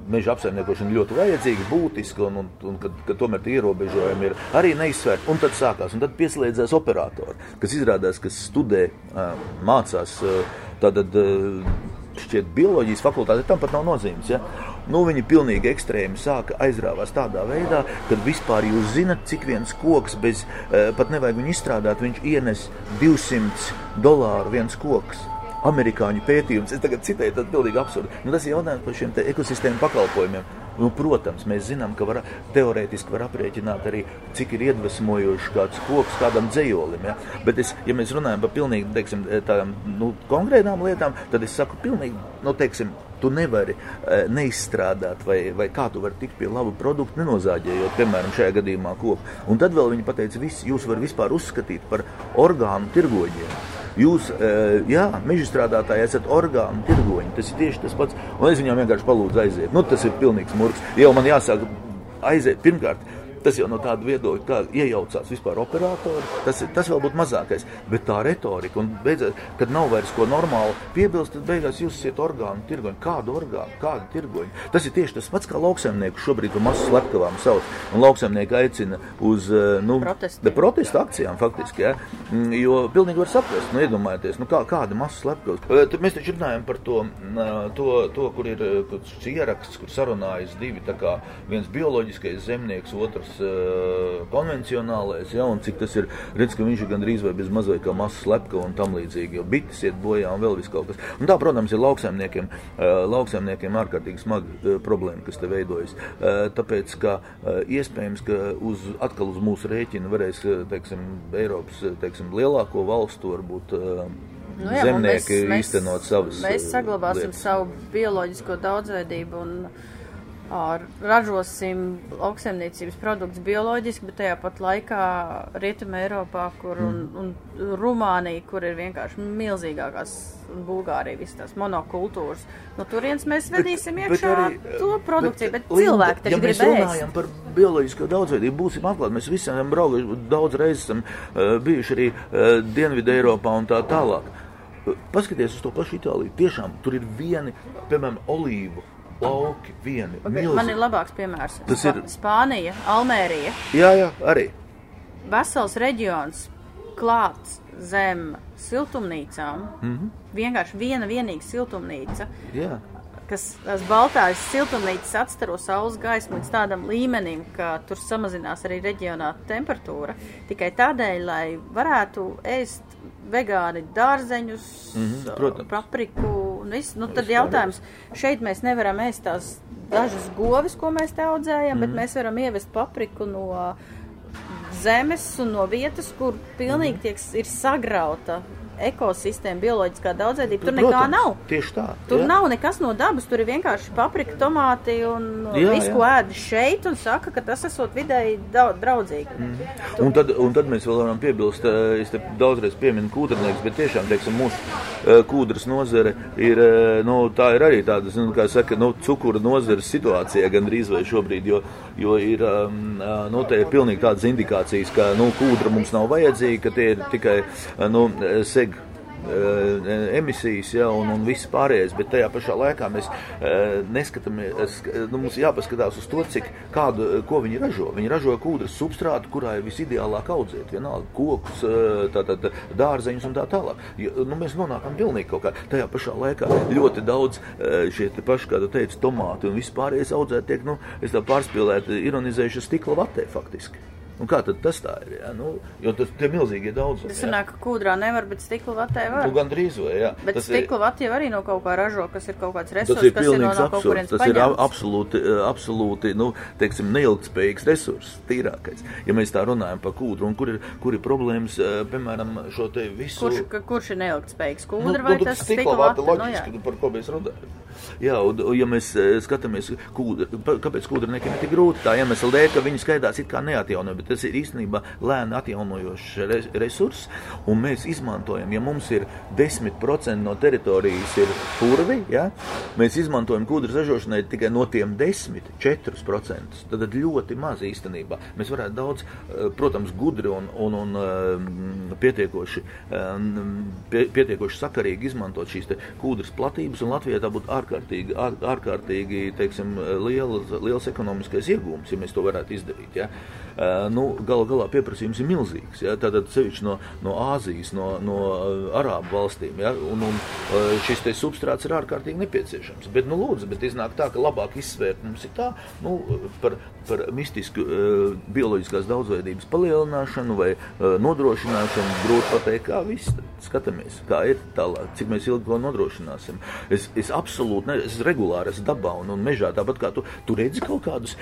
meža apsaimniekošana ļoti vajadzīga, būtiska, un, un, un kad, kad tomēr tie ierobežojumi ir arī neizsvērti. Un tad sākās, un tad pieslēdzās operatori, kas izrādās, kas studē, ā, mācās, ā, tātad šķiet bioloģijas fakultāte, tam pat nav nozīmes. Ja? Nu, viņi pilnīgi ekstrēmi sāka aizrāvās tādā veidā, kad vispār jūs zinat, cik viens koks bez, pat nevajag viņu izstrādāt, viņš ienes 200 dolāru viens koks amerikāņu pētījums. Es tagad citēju, tas ir pilnīgi absurdi. Nu, tas ir jautājums par šiem ekosistēmu pakalpojumiem. Nu, protams, mēs zinām, ka var, teorētiski var aprēķināt arī, cik ir iedvesmojošs kāds koks kādam dzējolim. Ja? Bet, es, ja mēs runājam par pilnīgi teiksim, tādām nu, konkrētām lietām, tad es saku, pilnīgi, nu, teiksim, tu nevari e, neizstrādāt, vai, vai kā tu vari tikt pie laba produkta, nenozāģējot, piemēram, šajā gadījumā koku. Un tad vēl viņi pateica, viss jūs varat vispār uzskatīt par orgānu tirgoņiem. Jūs, e, jā, meža strādātāji, esat orgānu tirgoņi. Tas ir tieši tas pats. Un es viņam vienkārši palūdzu aiziet. Nu, tas ir pilnīgs murgs. Jau man jāsāk aiziet pirmkārt. Tas jau no tāda viedokļa, kā iejaucās vispār operatori, tas, tas vēl būtu mazākais. Bet tā retorika, un beidzot, kad nav vairs ko normālu piebilst, tad beigās jūs esat orgānu tirgoņi. Kādu orgānu, kādu tirgoņu? Tas ir tieši tas pats, kā lauksaimnieku šobrīd par masu slepkavām sauc. Un lauksaimnieki aicina uz eh, nu, Protestiem. de protesta akcijām faktiski, ja? Mm, jo pilnīgi var saprast, nu, iedomājieties, nu, kā, kāda masu slepkavas. Eh, Mēs taču runājam par to, mm, to, to kur ir eh, šis ieraksts, kur sarunājas divi, tā kā viens bioloģiskais zemnieks, otrs uh, konvencionālais, ja, un cik tas ir, redz, ka viņš ir gandrīz vai bez mazliet kā masu slepkava un tam līdzīgi, jo bites iet bojā un vēl viss kaut kas. Un tā, protams, ir lauksaimniekiem, uh, lauksaimniekiem ārkārtīgi smaga uh, problēma, kas te veidojas. Uh, tāpēc, ka uh, iespējams, ka uz, atkal uz mūsu rēķina varēs, uh, teiksim, Eiropas, teiksim, lielāko valstu varbūt uh, Nu jā, zemnieki īstenot savas Mēs uh, saglabāsim lietas. savu bioloģisko daudzveidību un ražosim lauksaimniecības produktus bioloģiski, bet tajā pat laikā Rietumē Eiropā, kur un, un Rumānija, kur ir vienkārši milzīgākās, un Bulgārija, visas tās monokultūras. No turienes mēs vedīsim bet, iekšā bet arī, to produkciju, bet, bet cilvēki taču ja grib ēst. Ja mēs runājam par bioloģisko daudzveidību, būsim atklāti, mēs visi esam braukuši, daudz reizes esam uh, bijuši arī uh, Dienvidu Eiropā un tā tālāk. Paskaties uz to pašu Itāliju. Tiešām tur ir vieni, piemēram, olīvu lauki vieni. Okay, man ir labāks piemērs. Tas ir Spānija, Almērija. Jā, jā, arī. Vesels reģions klāts zem siltumnīcām. Mm -hmm. Vienkārši viena vienīga siltumnīca. Jā. Kas tās baltās siltumnīcas atstaro saules gaismu līdz tādam līmenim, ka tur samazinās arī reģionā temperatūra. Tikai tādēļ, lai varētu ēst vegāni dārzeņus, mm -hmm, papriku un viss. Nu, tad jautājums, šeit mēs nevaram ēst tās dažas govis, ko mēs te audzējam, mm. bet mhm. mēs varam ievest papriku no zemes un no vietas, kur pilnīgi mhm. tiek, ir sagrauta ekosistēma, bioloģiskā daudzveidība. Tur nekā Protams, nav. Tieši tā. Tur jā. nav nekas no dabas, tur ir vienkārši paprika, tomāti un jā, visu, ko ēd šeit, un saka, ka tas esot vidēji draudzīgi. Mm. Tu... Un, tad, un tad mēs vēl varam piebilst, es te daudzreiz pieminu kūdrnieks, bet tiešām, teiksim, mūsu kūdras nozare ir, nu, tā ir arī tāda, nu, kā saka, nu, cukura nozares situācijā gandrīz vai šobrīd, jo, jo ir, nu, te ir pilnīgi tādas indikācijas, ka, nu, kūdra mums nav vajadzīga, ka tie ir tikai, nu, seg emisijas ja, un, un viss pārējais, bet tajā pašā laikā mēs eh, neskatāmies, nu, mums jāpaskatās uz to, cik kādu, ko viņi ražo. Viņi ražo kūdras substrātu, kurā ir visideālāk audzēt, vienalga kokus, eh, tātad dārzeņus un tā tālāk. Ja, nu, mēs nonākam pilnīgi kaut kā. Tajā pašā laikā ļoti daudz šie paši, kā tu teici, tomāti un vispārējais audzēt tiek, nu, es tā pārspīlēti, ironizējuši stikla vatē faktiski. Un kā tad tas tā ir? Jā? Nu, jo tas ir milzīgi daudz. Tas sanāk, ka kūdrā nevar, bet stikla vatē var. Nu, gan drīz vai, jā. Bet tas stikla ir... vatē arī no kaut kā ražo, kas ir kaut kāds resurs, ir kas ir no, no kaut kurienes Tas paņemts. ir absolūti, absolūti, nu, teiksim, neilgtspējīgs resurs, tīrākais. Ja mēs tā runājam par kūdru, un kur ir, kur ir problēmas, piemēram, šo te visu. Kurš, ka, kurš ir neilgtspējīgs? Kūdra nu, vai nu, tas stikla vata? Loģiski, nu, par ko mēs runājam. Jā, un, ja mēs skatāmies, kūdra, kāpēc kūdrniekiem ir tik grūti, tā iemesla dēļ, ka viņi skaidās it kā neatjauno, bet tas ir īstenībā lēni atjaunojošs resurss, un mēs izmantojam, ja mums ir 10% no teritorijas ir purvi, ja, mēs izmantojam kūdras ražošanai tikai no tiem 10, 4%. Tad ļoti maz īstenībā. Mēs varētu daudz, eh, protams, gudri un, un, un eh, pietiekoši, eh, pie, pietiekoši sakarīgi izmantot šīs kūdras platības, un Latvijā tā būtu ārkārtīgi, ār, ārkārtīgi teiksim, liels, liels ekonomiskais iegūms, ja mēs to varētu izdarīt. Ja. Nu, Galu galā pieprasījums ir milzīgs. Ja? Tātad sevišķi no, no Āzijas, no, no Arābu valstīm. Ja? Un, un šis substrāts ir ārkārtīgi nepieciešams. Bet, nu, lūdzu, bet iznāk tā, ka labāk izsvērt mums ir tā, nu, par, par mistisku uh, bioloģiskās daudzveidības palielināšanu vai uh, nodrošināšanu grūti pateikt, kā viss. Skatāmies, kā ir tālāk, cik mēs ilgi to nodrošināsim. Es, es absolūti, ne, es regulāri esmu dabā un, un mežā, tāpat kā tu, tu redzi kaut kādus,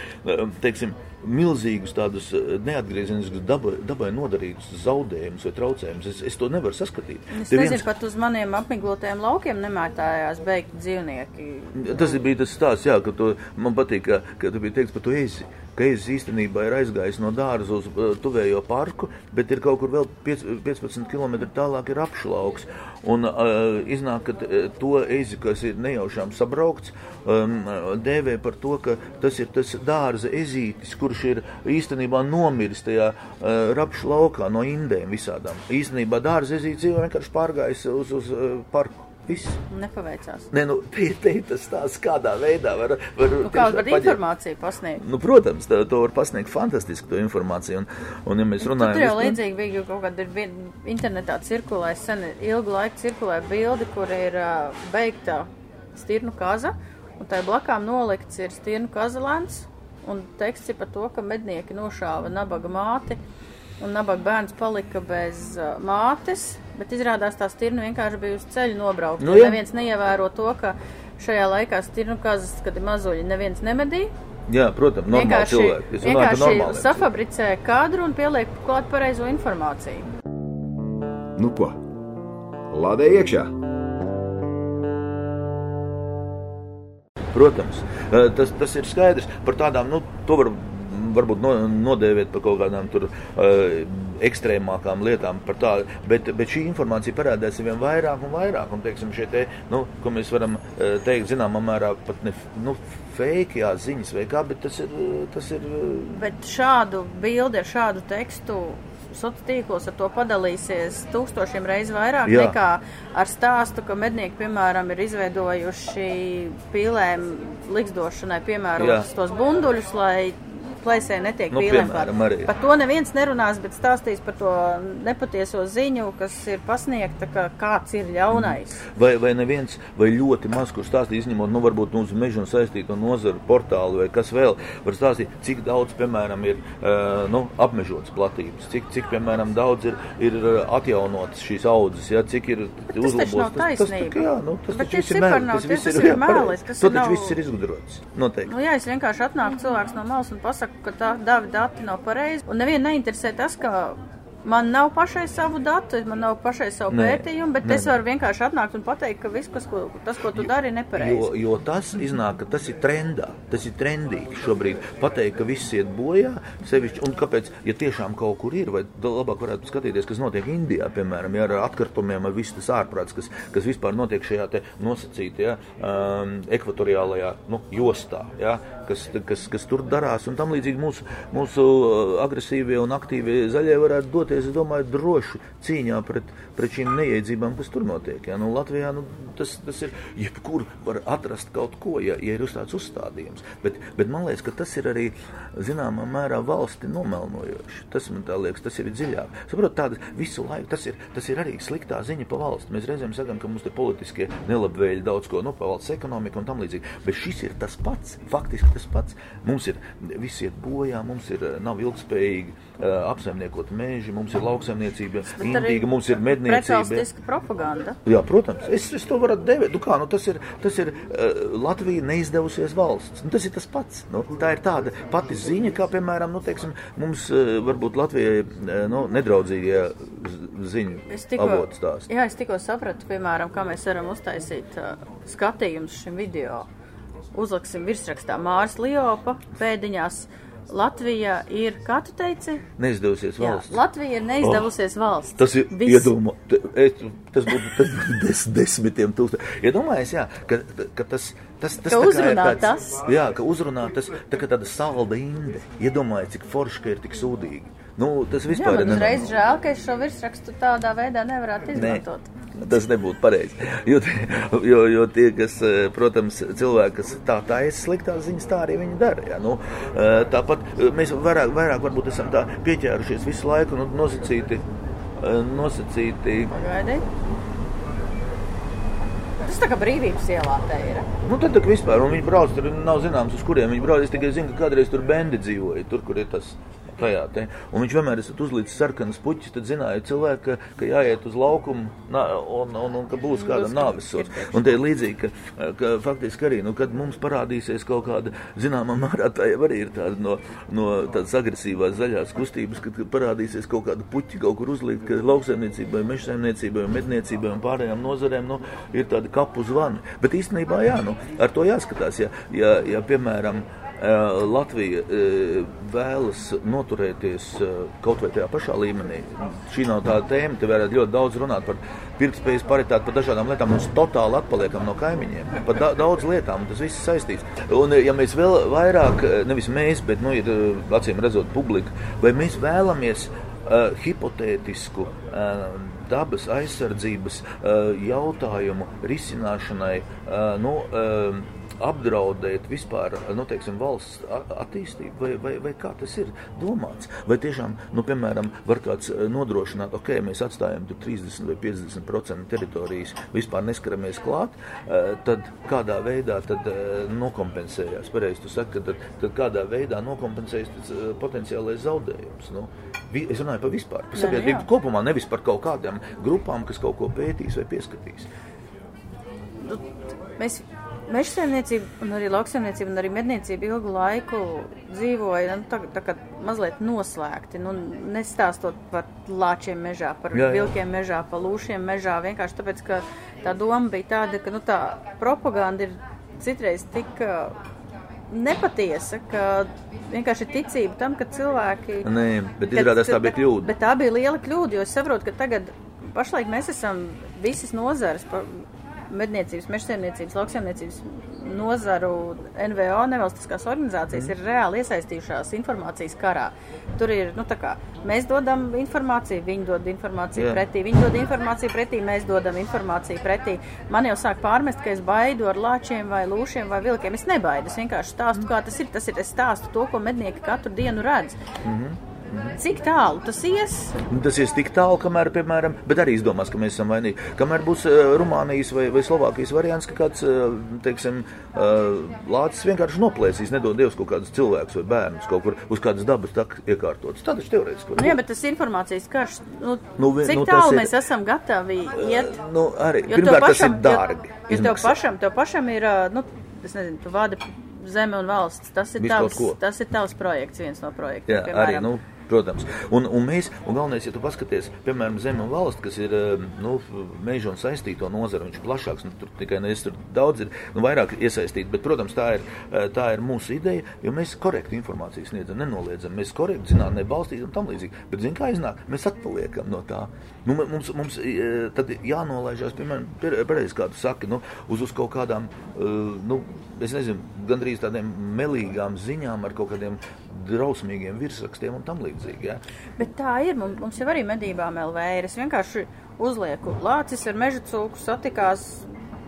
teiksim, milzīgus tādus neatgriezeniskus dabai, dabai nodarītus zaudējumus vai traucējumus. Es, es to nevaru saskatīt. Es Te nezinu, viens... pat uz maniem apmiglotajiem laukiem nemētājās beigt dzīvnieki. Tas bija tas stāsts, jā, ka tu, man patīk, ka, ka tu biji teiks par to ezi. Keizs īstenībā ir aizgājis no dārza uz uh, tuvējo parku, bet ir kaut kur vēl 5, 15 km tālāk ir apšlauks. Un uh, iznāk, ka uh, to eizi, kas ir nejaušām sabraukts, um, dēvē par to, ka tas ir tas dārza ezītis, kurš ir īstenībā nomiris tajā uh, rapšu laukā no indēm visādām. Īstenībā dārza ezītis jau vienkārši pārgājis uz, uz uh, parku. Viss. Nepaveicās. Nē, nu, *laughs* tas tās kādā veidā var. var nu, kādu var informāciju pasniegt? Nu, protams, tā, to var pasniegt fantastiski, to informāciju. Un, un ja mēs nu, runājam. Tur jau līdzīgi bija, jo kaut kāda ir internetā cirkulē, sen ilgu laiku cirkulē bildi, kur ir uh, beigta stirnu kaza, un tai blakām nolikts ir stirnu kazalēns, un teksts ir par to, ka mednieki nošāva nabaga māti, un nabaga bērns palika bez uh, mātes, Bet izrādās tā stirna vienkārši bija uz ceļa nobraukta. Nu, neviens neievēro to, ka šajā laikā stirnu kazas, kad ir mazuļi, neviens nemedīja. Jā, protams, vienkārši, vienkārši safabricē kadru un pieliek klāt pareizo informāciju. Nu ko? Lādē iekšā! protams. Uh, tas, tas ir skaidrs par tādām, nu, to var varbūt no, nodēvēt par kaut kādām tur uh, ekstrēmākām lietām, tā, bet, bet šī informācija parādās vien vairāk un vairāk. Un, teiksim, te, nu, ko mēs varam uh, teikt, zināmā mērā, pat ne nu, fake, jā, ziņas vai kā, bet tas ir. Tas ir bet šādu bildi ar šādu tekstu sociālos tīklos ar to padalīsies tūkstošiem reizes vairāk Jā. nekā ar stāstu, ka mednieki, piemēram, ir izveidojuši pīlēm likstošanai piemērotus tos bunduļus, lai plēsē netiek nu, pīlēm. Par to neviens nerunās, bet stāstīs par to nepatieso ziņu, kas ir pasniegta, ka kāds ir ļaunais. Vai, vai neviens, vai ļoti maz, kur stāstīt, izņemot, nu, varbūt mums mežu un saistīto nozaru portālu vai kas vēl, var stāstīt, cik daudz, piemēram, ir uh, nu, apmežotas platības, cik, cik, piemēram, daudz ir, ir atjaunotas šīs audzes, ja, cik ir uzlabotas. Tas, tas, tas, jā, nu, tas bet viss ir mēlis, tas viss ir, ir mēlis. Tas taču viss ir izgudrots, noteikti. Nu, jā, es vienkārši atnāku cilvēks no malas un pasaku, ka tā davi dati nav pareizi. Un nevienu neinteresē tas, ka Man nav pašai savu datu, man nav pašai savu nē, pētījumu, bet nē, es varu vienkārši atnākt un pateikt, ka viss, kas, ko, tas, ko tu dari, ir nepareizi. Jo, jo tas iznāk, ka tas ir trendā, tas ir trendīgi šobrīd. Pateikt, ka viss iet bojā, sevišķi, un kāpēc, ja tiešām kaut kur ir, vai labāk varētu skatīties, kas notiek Indijā, piemēram, ja ar atkritumiem, ar visu tas ārprāts, kas, kas vispār notiek šajā te nosacītajā um, ekvatoriālajā nu, jostā, ja, kas, kas, kas tur darās, un tam līdzīgi mūsu, mūsu uh, agresīvie un aktīvie zaļie varētu doties es domāju, droši cīņā pret, pret šīm neiedzībām, kas tur notiek. Ja? Nu, Latvijā nu, tas, tas ir jebkur var atrast kaut ko, ja, ja ir uz tāds uzstādījums. Bet, bet man liekas, ka tas ir arī zināmā mērā valsti nomelnojoši. Tas man liekas, tas ir dziļāk. Saprot, tāda visu laiku tas ir, tas ir arī sliktā ziņa pa valsts. Mēs reizēm sakām, ka mums te politiskie nelabvēļi daudz ko, nu, pa valsts ekonomiku un tam līdzīgi. Bet šis ir tas pats, faktiski tas pats. Mums ir, viss iet bojā, mums ir, nav ilgspējīgi uh, apsaimniekot mēži, mums ir lauksaimniecība, indīga, mums ir medniecība. propaganda. Jā, protams, es, es to varu devēt. Nu, kā, nu, tas ir, tas ir uh, Latvija neizdevusies valsts. Nu, tas ir tas pats. Nu, tā ir tāda pati ziņa, kā, piemēram, nu, teiksim, mums uh, varbūt Latvijai uh, nu, nedraudzīgie ziņu tikko, avots tās. Jā, es tikko sapratu, piemēram, kā mēs varam uztaisīt uh, skatījumus šim video. Uzliksim virsrakstā Mārs Liopa pēdiņās. Latvija ir, kā tu teici? Neizdevusies valsts. Jā, Latvija ir neizdevusies oh, valsts. Tas ir iedomā, tas būtu tas *laughs* des, desmitiem tūkstoši. Iedomājies, jā, ka, ka tas. Tas, tas ka uzrunā tāds, tas. Jā, ka uzrunā tas tā kā tāda salda inde. Iedomājies, cik forši, ka ir tik sūdīgi. Nu, tas vispār jā, ir. Uzreiz žēl, ka es šo virsrakstu tādā veidā nevarētu izmantot. Ne tas nebūtu pareizi. Jo, jo, jo tie, kas, eh, protams, cilvēki, kas tā taisa sliktās ziņas, tā arī viņi dara. Ja? Nu, eh, tāpat eh, mēs vairāk, vairāk varbūt esam tā pieķērušies visu laiku nu, nosacīti. nosacīti. Pagaidi. Tas tā kā brīvības ielā te ir. Nu, tad tā vispār, un viņi brauc, tur nav zināms, uz kuriem viņi brauc. Es tikai zinu, ka kādreiz tur bendi dzīvoja, tur, kur ir tas tajā te. Un viņš vienmēr esat uzlicis sarkanas puķis, tad zināja cilvēki, ka, ka jāiet uz laukumu nā, un, un, un ka būs kāda nāvesots. Un te ir līdzīgi, ka, ka faktiski arī, nu, kad mums parādīsies kaut kāda, zināmā mērā, tā jau arī ir tāda no, no tādas agresīvās zaļās kustības, kad, parādīsies kaut kāda puķi kaut kur uzlikt, ka lauksaimniecībai, mežsaimniecībai, medniecībai un pārējām nozarēm, nu, ir tādi kapu zvani. Bet īstenībā, jā, nu, ar to jāskatās, ja, ja, ja piemēram, Latvija eh, vēlas noturēties eh, kaut vai tajā pašā līmenī. Šī nav tā tēma, te varētu ļoti daudz runāt par pirktspējas paritāti, par dažādām lietām. Mēs totāli atpaliekam no kaimiņiem. Par da daudz lietām tas viss saistīts. Un, ja mēs vēl vairāk, nevis mēs, bet nu, ir acīm redzot publika, vai mēs vēlamies uh, hipotētisku uh, dabas aizsardzības uh, jautājumu risināšanai, uh, nu, uh, apdraudēt vispār nu, teiksim, valsts attīstību, vai, vai, vai kā tas ir domāts. Vai tiešām, nu, piemēram, var kāds eh, nodrošināt, ok, mēs atstājam 30 vai 50% teritorijas, vispār neskaramies klāt, eh, tad kādā veidā tad eh, nokompensējās, pareizi tu saki, tad, tad kādā veidā nokompensējas potenciālais zaudējums. Nu, es runāju par vispār, par sabiedrību kopumā, nevis par kaut kādām grupām, kas kaut ko pētīs vai pieskatīs. Nu, mēs Meža saimniecība, un arī lauksaimniecība, un arī medniecība ilgu laiku dzīvoja nu, tā, tā kā mazliet noslēgti. Nu, nestāstot par lāčiem mežā, par jā, jā. vilkiem mežā, par lūšiem mežā. Vienkārši tāpēc, ka tā doma bija tāda, ka nu, tā propaganda ir citreiz tik nepatiesa, ka vienkārši ir ticība tam, ka cilvēki. Nē, bet izrādās tā bija kļūda. Bet, bet tā bija liela kļūda, jo es saprotu, ka tagad pašlaik mēs esam visas nozares medniecības, mežsaimniecības, lauksaimniecības nozaru NVO nevalstiskās organizācijas mm. ir reāli iesaistījušās informācijas karā. Tur ir, nu, tā kā mēs dodam informāciju, viņi dod informāciju yeah. pretī, viņi dod informāciju pretī, mēs dodam informāciju pretī. Man jau sāk pārmest, ka es baidu ar lāčiem vai lūšiem vai vilkiem. Es nebaidu, es vienkārši stāstu, mm. kā tas ir. Tas ir, es stāstu to, ko mednieki katru dienu redz. Mm -hmm. Cik tālu tas ies? Nu, tas ies tik tālu, kamēr, piemēram, bet arī izdomās, ka mēs esam vainīgi. Kamēr būs uh, Rumānijas vai, vai Slovākijas variants, ka kāds, uh, teiksim, uh, lācis vienkārši noplēsīs, nedod Dievs kaut kādus cilvēkus vai bērnus kaut kur uz kādas dabas tak iekārtotas. Tā taču teorētiski. Nu, jā, bet tas informācijas karš, nu, nu, vi, cik nu, tālu ir, mēs esam gatavi iet? Uh, nu, arī, pirmkārt, pašam, tas ir dārgi. Jo, jo tev pašam, tev pašam ir, uh, nu, es nezinu, tu vadi zeme un valsts. Tas ir, tavs, tas ir tavs projekts, viens no projektiem. Jā, piemēram. arī, nu, Protams, un, un mēs, un galvenais, ja tu paskaties, piemēram, Zeme un valsts, kas ir eh, nu, meža un saistīto nozaru, viņš ir plašāks, nu, tur tikai ne tur daudz ir, nu, vairāk iesaistīti, bet, protams, tā ir, eh, tā ir mūsu ideja, jo mēs korekti informāciju sniedzam, nenoliedzam, mēs korekti zinātnē balstītam tam līdzīgi, bet, zin kā iznāk, mēs atpaliekam no tā. Nu, mums, mums eh, tad jānolaižās, piemēram, pareizi, kā tu saki, nu, uz, uz kaut kādām, nu, es nezinu, gandrīz tādiem melīgām ziņām ar kaut kādiem drausmīgiem virsrakstiem un tam līdzīgi. Ja? Bet tā ir. Mums, jau arī medībām LV ir. Es vienkārši uzlieku lācis ar meža cūku satikās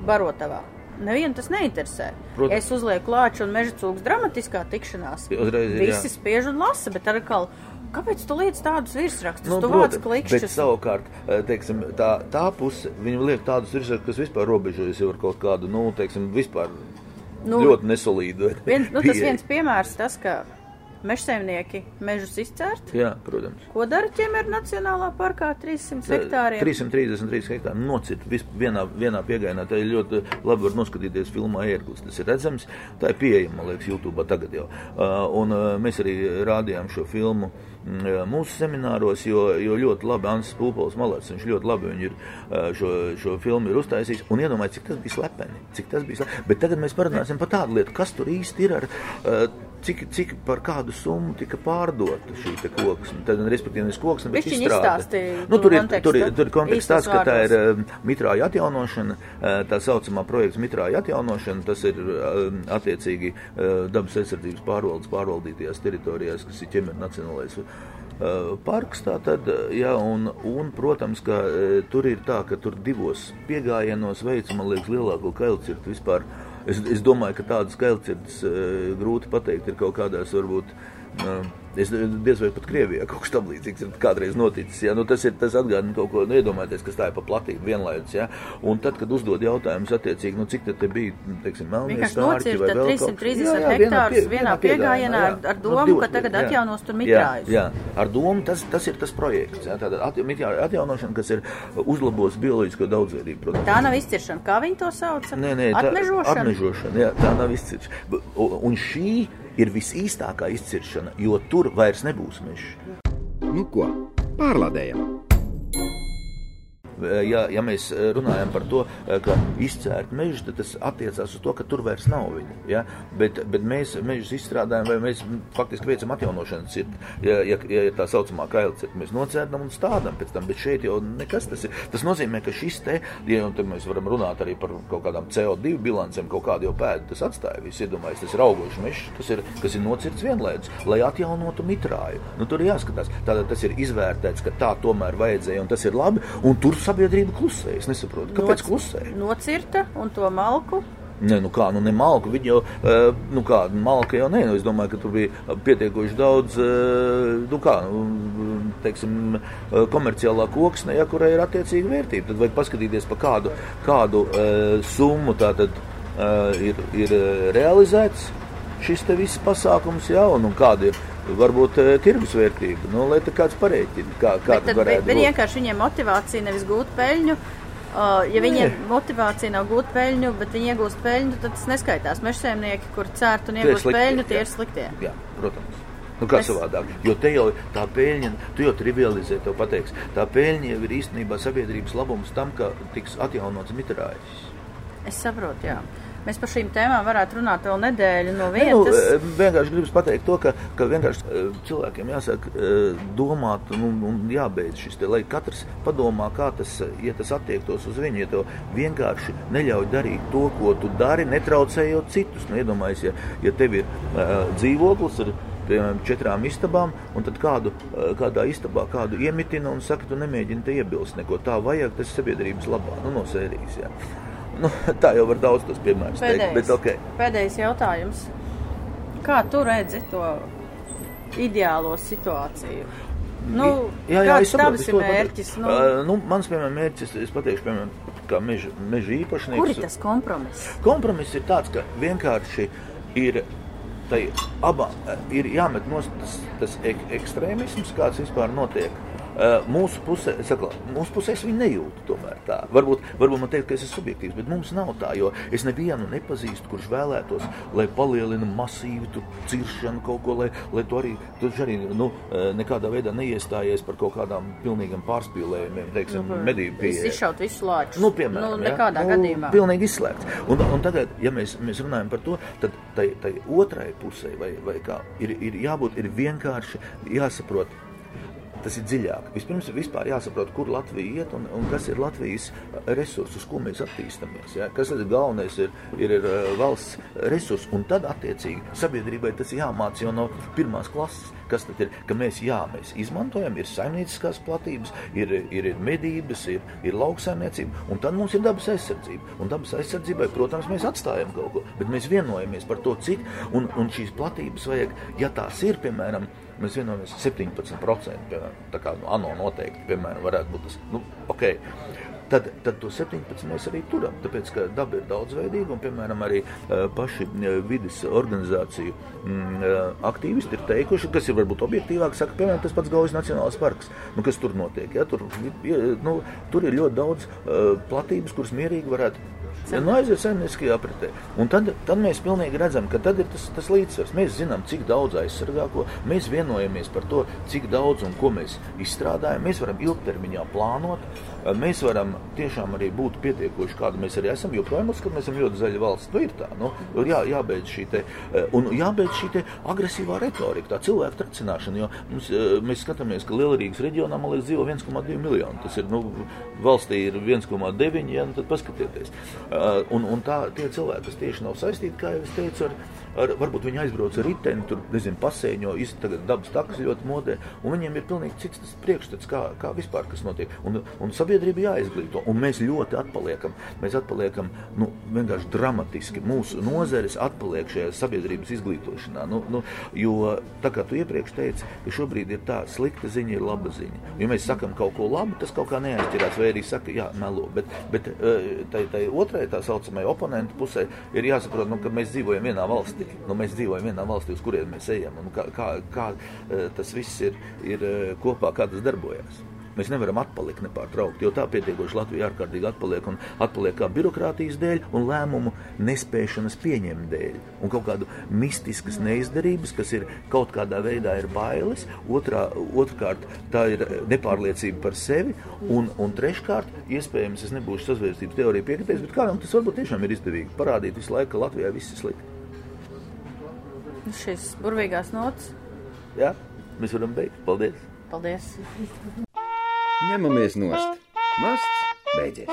barotavā. Nevienu tas neinteresē. Protams. Es uzlieku lāču un meža cūku dramatiskā tikšanās. Uzreiz, Visi jā. spiež un lasa, bet ar kā. Kāpēc tu liec tādus virsrakstus? Nu, tu vāc klikšķus. Bet savukārt, eh, teiksim, tā, tā puse, viņi liek tādus virsrakstus, kas vispār robežojas jau ar kaut kādu, nu, teiksim, vispār nu, ļoti nesolīdu. Viens, nu, tas viens piemērs, tas, ka Mežsaimnieki mežus izcērt. Jā, protams. Ko dara ķemera Nacionālā parkā 300 hektāriem? 333 hektāri nocīt vienā, vienā piegainā. Tā ir ļoti labi var noskatīties filmā Ērglis. Tas ir redzams, tā ir pieejama, man liekas, YouTube tagad jau. Uh, un uh, mēs arī rādījām šo filmu mūsu semināros, jo, jo ļoti labi Ansis Pūpols malāts, viņš ļoti labi viņu ir, šo, šo filmu ir uztaisījis. Un iedomājies, cik tas bija slepeni, cik tas bija slepeni. Bet tagad mēs parunāsim par tādu lietu, kas tur īsti ir ar cik, cik par kādu summu tika pārdota šī koksne. Tad, respektīvi, nevis koksne, bet izstrāde. Nu, tur, ir, tur, ir, tur ir konteksts tāds, ka tā ir uh, mitrāja atjaunošana, uh, tā saucamā projekta mitrāja atjaunošana, tas ir uh, attiecīgi dabas aizsardzības pārvaldes pārvaldītajās teritorijās, kas ir ķemera nacionālais. Uh, parks tā tad, jā, un, un, protams, ka uh, tur ir tā, ka tur divos piegājienos veids, man liekas, lielāko kailcirtu vispār Es, es domāju, ka tādas eh, grūti pateikt, ir kaut kādās varbūt. Uh, Es diez vai pat Krievijā kaut kas tamlīdzīgs ir kādreiz noticis. Ja? Nu, tas ir tas atgādina kaut ko, nu, iedomājieties, kas tā ir pa platību vienlaicīgi. Ja? Un tad, kad uzdod jautājumus attiecīgi, nu, cik tad te bija, teiksim, melnie stārķi vai vēl kaut kas. 330 jā, jā, hektārus vienā, piegājienā ar, ar domu, divas, ka tagad jā, atjaunos tur mitrājus. Jā, jā, ar domu tas, tas ir tas projekts. Ja? Tātad at, atjaunošana, kas ir uzlabos bioloģisko daudzveidību. Protams. Tā nav izciršana, kā viņi to sauc? Nē, nē, tā, atmežošana. atmežošana jā, tā nav izciršana. Un šī ir visīstākā izciršana, jo tur vairs nebūs meža. Nu ko, pārlādējam! Eh, ja, ja mēs eh, runājam par to, eh, ka izcērt mežu, tad tas attiecās uz to, ka tur vairs nav viņa. Ja? Bet, bet mēs mežus izstrādājam, vai mēs faktiski veicam atjaunošanas cirti. Ja, ja, ja tā saucamā kaila cirta, mēs nocērtam un stādām pēc tam, bet šeit jau nekas tas ir. Tas nozīmē, ka šis te, ja nu, mēs varam runāt arī par kaut kādām CO2 bilancēm, kaut kādu jau pēdu tas atstāja. Visi iedomājas, tas ir augošs mežs, tas ir, kas ir nocirts vienlaidus, lai atjaunotu mitrāju. Nu, tur ir jāskatās. Tātad tas ir izvērtēts, ka tā tomēr vajadzēja un tas ir labi. Un tur sabiedrība klusē. Es nesaprotu, kāpēc Noc, klusē. Nocirta un to malku. Nē, nu kā, nu ne malku, viņi jau, uh, nu kā, malka jau nē, nu es domāju, ka tur bija pietiekoši daudz, uh, nu kā, nu, teiksim, uh, komerciālā koksne, ja, kurai ir attiecīga vērtība. Tad vajag paskatīties pa kādu, kādu summu tā tad uh, ir, ir realizēts šis te viss pasākums, jā, un, un kāda ir varbūt uh, tirgus vērtība. Nu, lai tā kāds pareiķina, kā, kā bet, tad, varētu būt. Bet vienkārši viņiem motivācija nevis gūt peļņu. Uh, ja viņiem Nē. motivācija nav gūt peļņu, bet viņi iegūst peļņu, tad tas neskaitās. Mežsēmnieki, kur cērt un iegūst peļņu, tie jā. ir sliktie. Jā, protams. Nu, kā es... savādāk? Jo te jau tā peļņa, tu jau trivializē, tev pateiks, tā peļņa jau ir īstenībā sabiedrības labums tam, ka tiks atjaunots mitrājs. Es saprotu, jā. Mēs par šīm tēmām varētu runāt vēl nedēļu no Ne, nu, vietas. eh, vienkārši gribu pateikt to, ka, ka vienkārši eh, cilvēkiem jāsāk eh, domāt un, un jābeidz šis te, lai katrs padomā, kā tas, ja tas attiektos uz viņu, ja to vienkārši neļauj darīt to, ko tu dari, netraucējot citus. Nu, iedomājies, ja, ja tev ir uh, dzīvoklis ar piemēram, četrām istabām, un tad kādu, kādā istabā kādu iemitina un saka, tu nemēģini te iebilst neko. Tā vajag, tas sabiedrības labā, nu, no sērijas. Jā. Nu, *laughs* tā jau var daudz tos piemērus teikt, bet Pēdējais, ok. pēdējais jautājums. Kā tu redzi to ideālo situāciju? Nu, Jā, jā, kāds saprotu, tavs ir mērķis? Nu, Uh, nu, mans, piemēram, mērķis, es pateikšu, piemēram, kā meža, meža īpašnieks. kur ir tas kompromiss? Kompromiss ir tāds, ka vienkārši ir. Tai abām ir jāmet no tas, tas ek ekstrēmisms, kāds vispār notiek. Eh, Mūsu pusē, saku, mūsu pusē es viņu nejūtu. Tomēr tā. Varbūt, varbūt man teikt, ka es esmu subjektīvs, bet mums nav tā, jo es nevienu nepazīstu, kurš vēlētos, lai palielina masīvu ciršanu kaut ko, lai, lai tu arī, arī nu, eh, nekādā veidā neiestājies par kaut kādām pilnīgiem pārspīlējumiem, teiksim, medību Es pieeja. izšaut visu lāču. Nu, piemēram, nu, ja? nekādā nu, gadījumā. Pilnīgi izslēgts. Un, un tagad, ja mēs, mēs runājam par to, tad tai, tai otrai pusē, vai, vai kā, ir, ir jābūt ir vienkārši jāsaprot. Tas ir dziļāk. Vispirms ir vispār jāsaprot, kur Latvija iet un, un kas ir Latvijas resursi, uz ko mēs attīstāmies. Ja? Kas ir galvenais, ir, ir, ir eh, valsts resursi. Un tad, attiecīgi, sabiedrībai tas jāmācās jau no pirmās klases. Kas tad ir? Ka mēs, jā, mēs izmantojam, ir saimnieciskās platības, ir, ir, ir medības, ir, ir lauksaimniecība, un tad mums ir dabas aizsardzība. Un dabas aizsardzībai, protams, mēs atstājam kaut ko, bet mēs vienojamies par to, cik un, un šīs platības vajag, ja tās ir, piemēram, mēs vienojamies 17%, piemēram, tā kā nu, ANO noteikti, piemēram, varētu būt tas, nu, ok. Tad, tad to 17 mēs arī turam. Tāpēc, ka daba ir daudzveidīga un, piemēram, arī paši vidas organizāciju mm, aktīvisti ir teikuši, kas ir varbūt objektīvāk, saka, piemēram, tas pats Gaujas Nacionālais parks. Nu, kas tur notiek? Ja? Tur, nu, tur ir ļoti daudz platības, kuras mierīgi varētu Ja, nu, aiziet saimnieciskajā apritē. Un tad, tad mēs pilnīgi redzam, ka tad ir tas, tas līdzsvars. Mēs zinām, cik daudz aizsargā ko. Mēs vienojamies par to, cik daudz un ko mēs izstrādājam. Mēs varam ilgtermiņā plānot. Mēs varam tiešām arī būt pietiekoši, kāda mēs arī esam. Joprojām uzskatām, ka mēs esam ļoti zaļa valsts. Nu, ir tā, nu, jā, jābeidz šī te, un jābeidz šī agresīvā retorika, tā cilvēku tracināšana. Jo mums, mēs skatāmies, ka Lielrīgas reģionā, man liekas, dzīvo 1,2 miljoni. Tas ir, nu, valstī ir 1,9, ja, nu, tad paskatieties. Uh, un, un tā, tie cilvēki, kas tieši nav saistīti, kā jau es teicu, ar, ar, varbūt viņi aizbrauc ar riteni, tur, nezinu, pasēņo, tagad dabas takas ļoti modē, un viņiem ir pilnīgi cits tas priekšstats, kā, kā vispār kas notiek. Un, un sabiedrība jāizglīto, un mēs ļoti atpaliekam. Mēs atpaliekam, nu, vienkārši dramatiski. Mūsu nozeres atpaliek šajā sabiedrības izglītošanā. Nu, nu, jo, tā kā tu iepriekš teici, ka šobrīd ir tā, slikta ziņa ir laba ziņa. Ja mēs sakam kaut ko labu, tas kaut kā neaizķirās, vai arī saka, jā, melo. Bet, bet tai, tai otrai, tā saucamai oponentu pusē, ir jāsaprot, nu, ka mēs dzīvojam vienā valstī. Nu, mēs dzīvojam vienā valstī, uz kurien mēs ejam. Un kā, kā, kā tas viss ir, ir kopā, kā tas darbojas. Mēs nevaram atpalikt nepārtraukti, jo tā pietiekoši Latvija ārkārtīgi atpaliek un atpaliek kā birokrātijas dēļ un lēmumu nespēšanas pieņemt dēļ. Un kaut kādu mistiskas neizdarības, kas ir kaut kādā veidā ir bailes, otrā, otrkārt tā ir nepārliecība par sevi, un, un treškārt, iespējams, es nebūšu sazvērstības teorija piekritējis, bet kādam tas varbūt tiešām ir izdevīgi parādīt visu laiku, ka Latvijā viss ir slikti šīs burvīgās nots. Jā, mēs varam beigt. Paldies! Paldies! Ņemamies nost! Masts beidzies!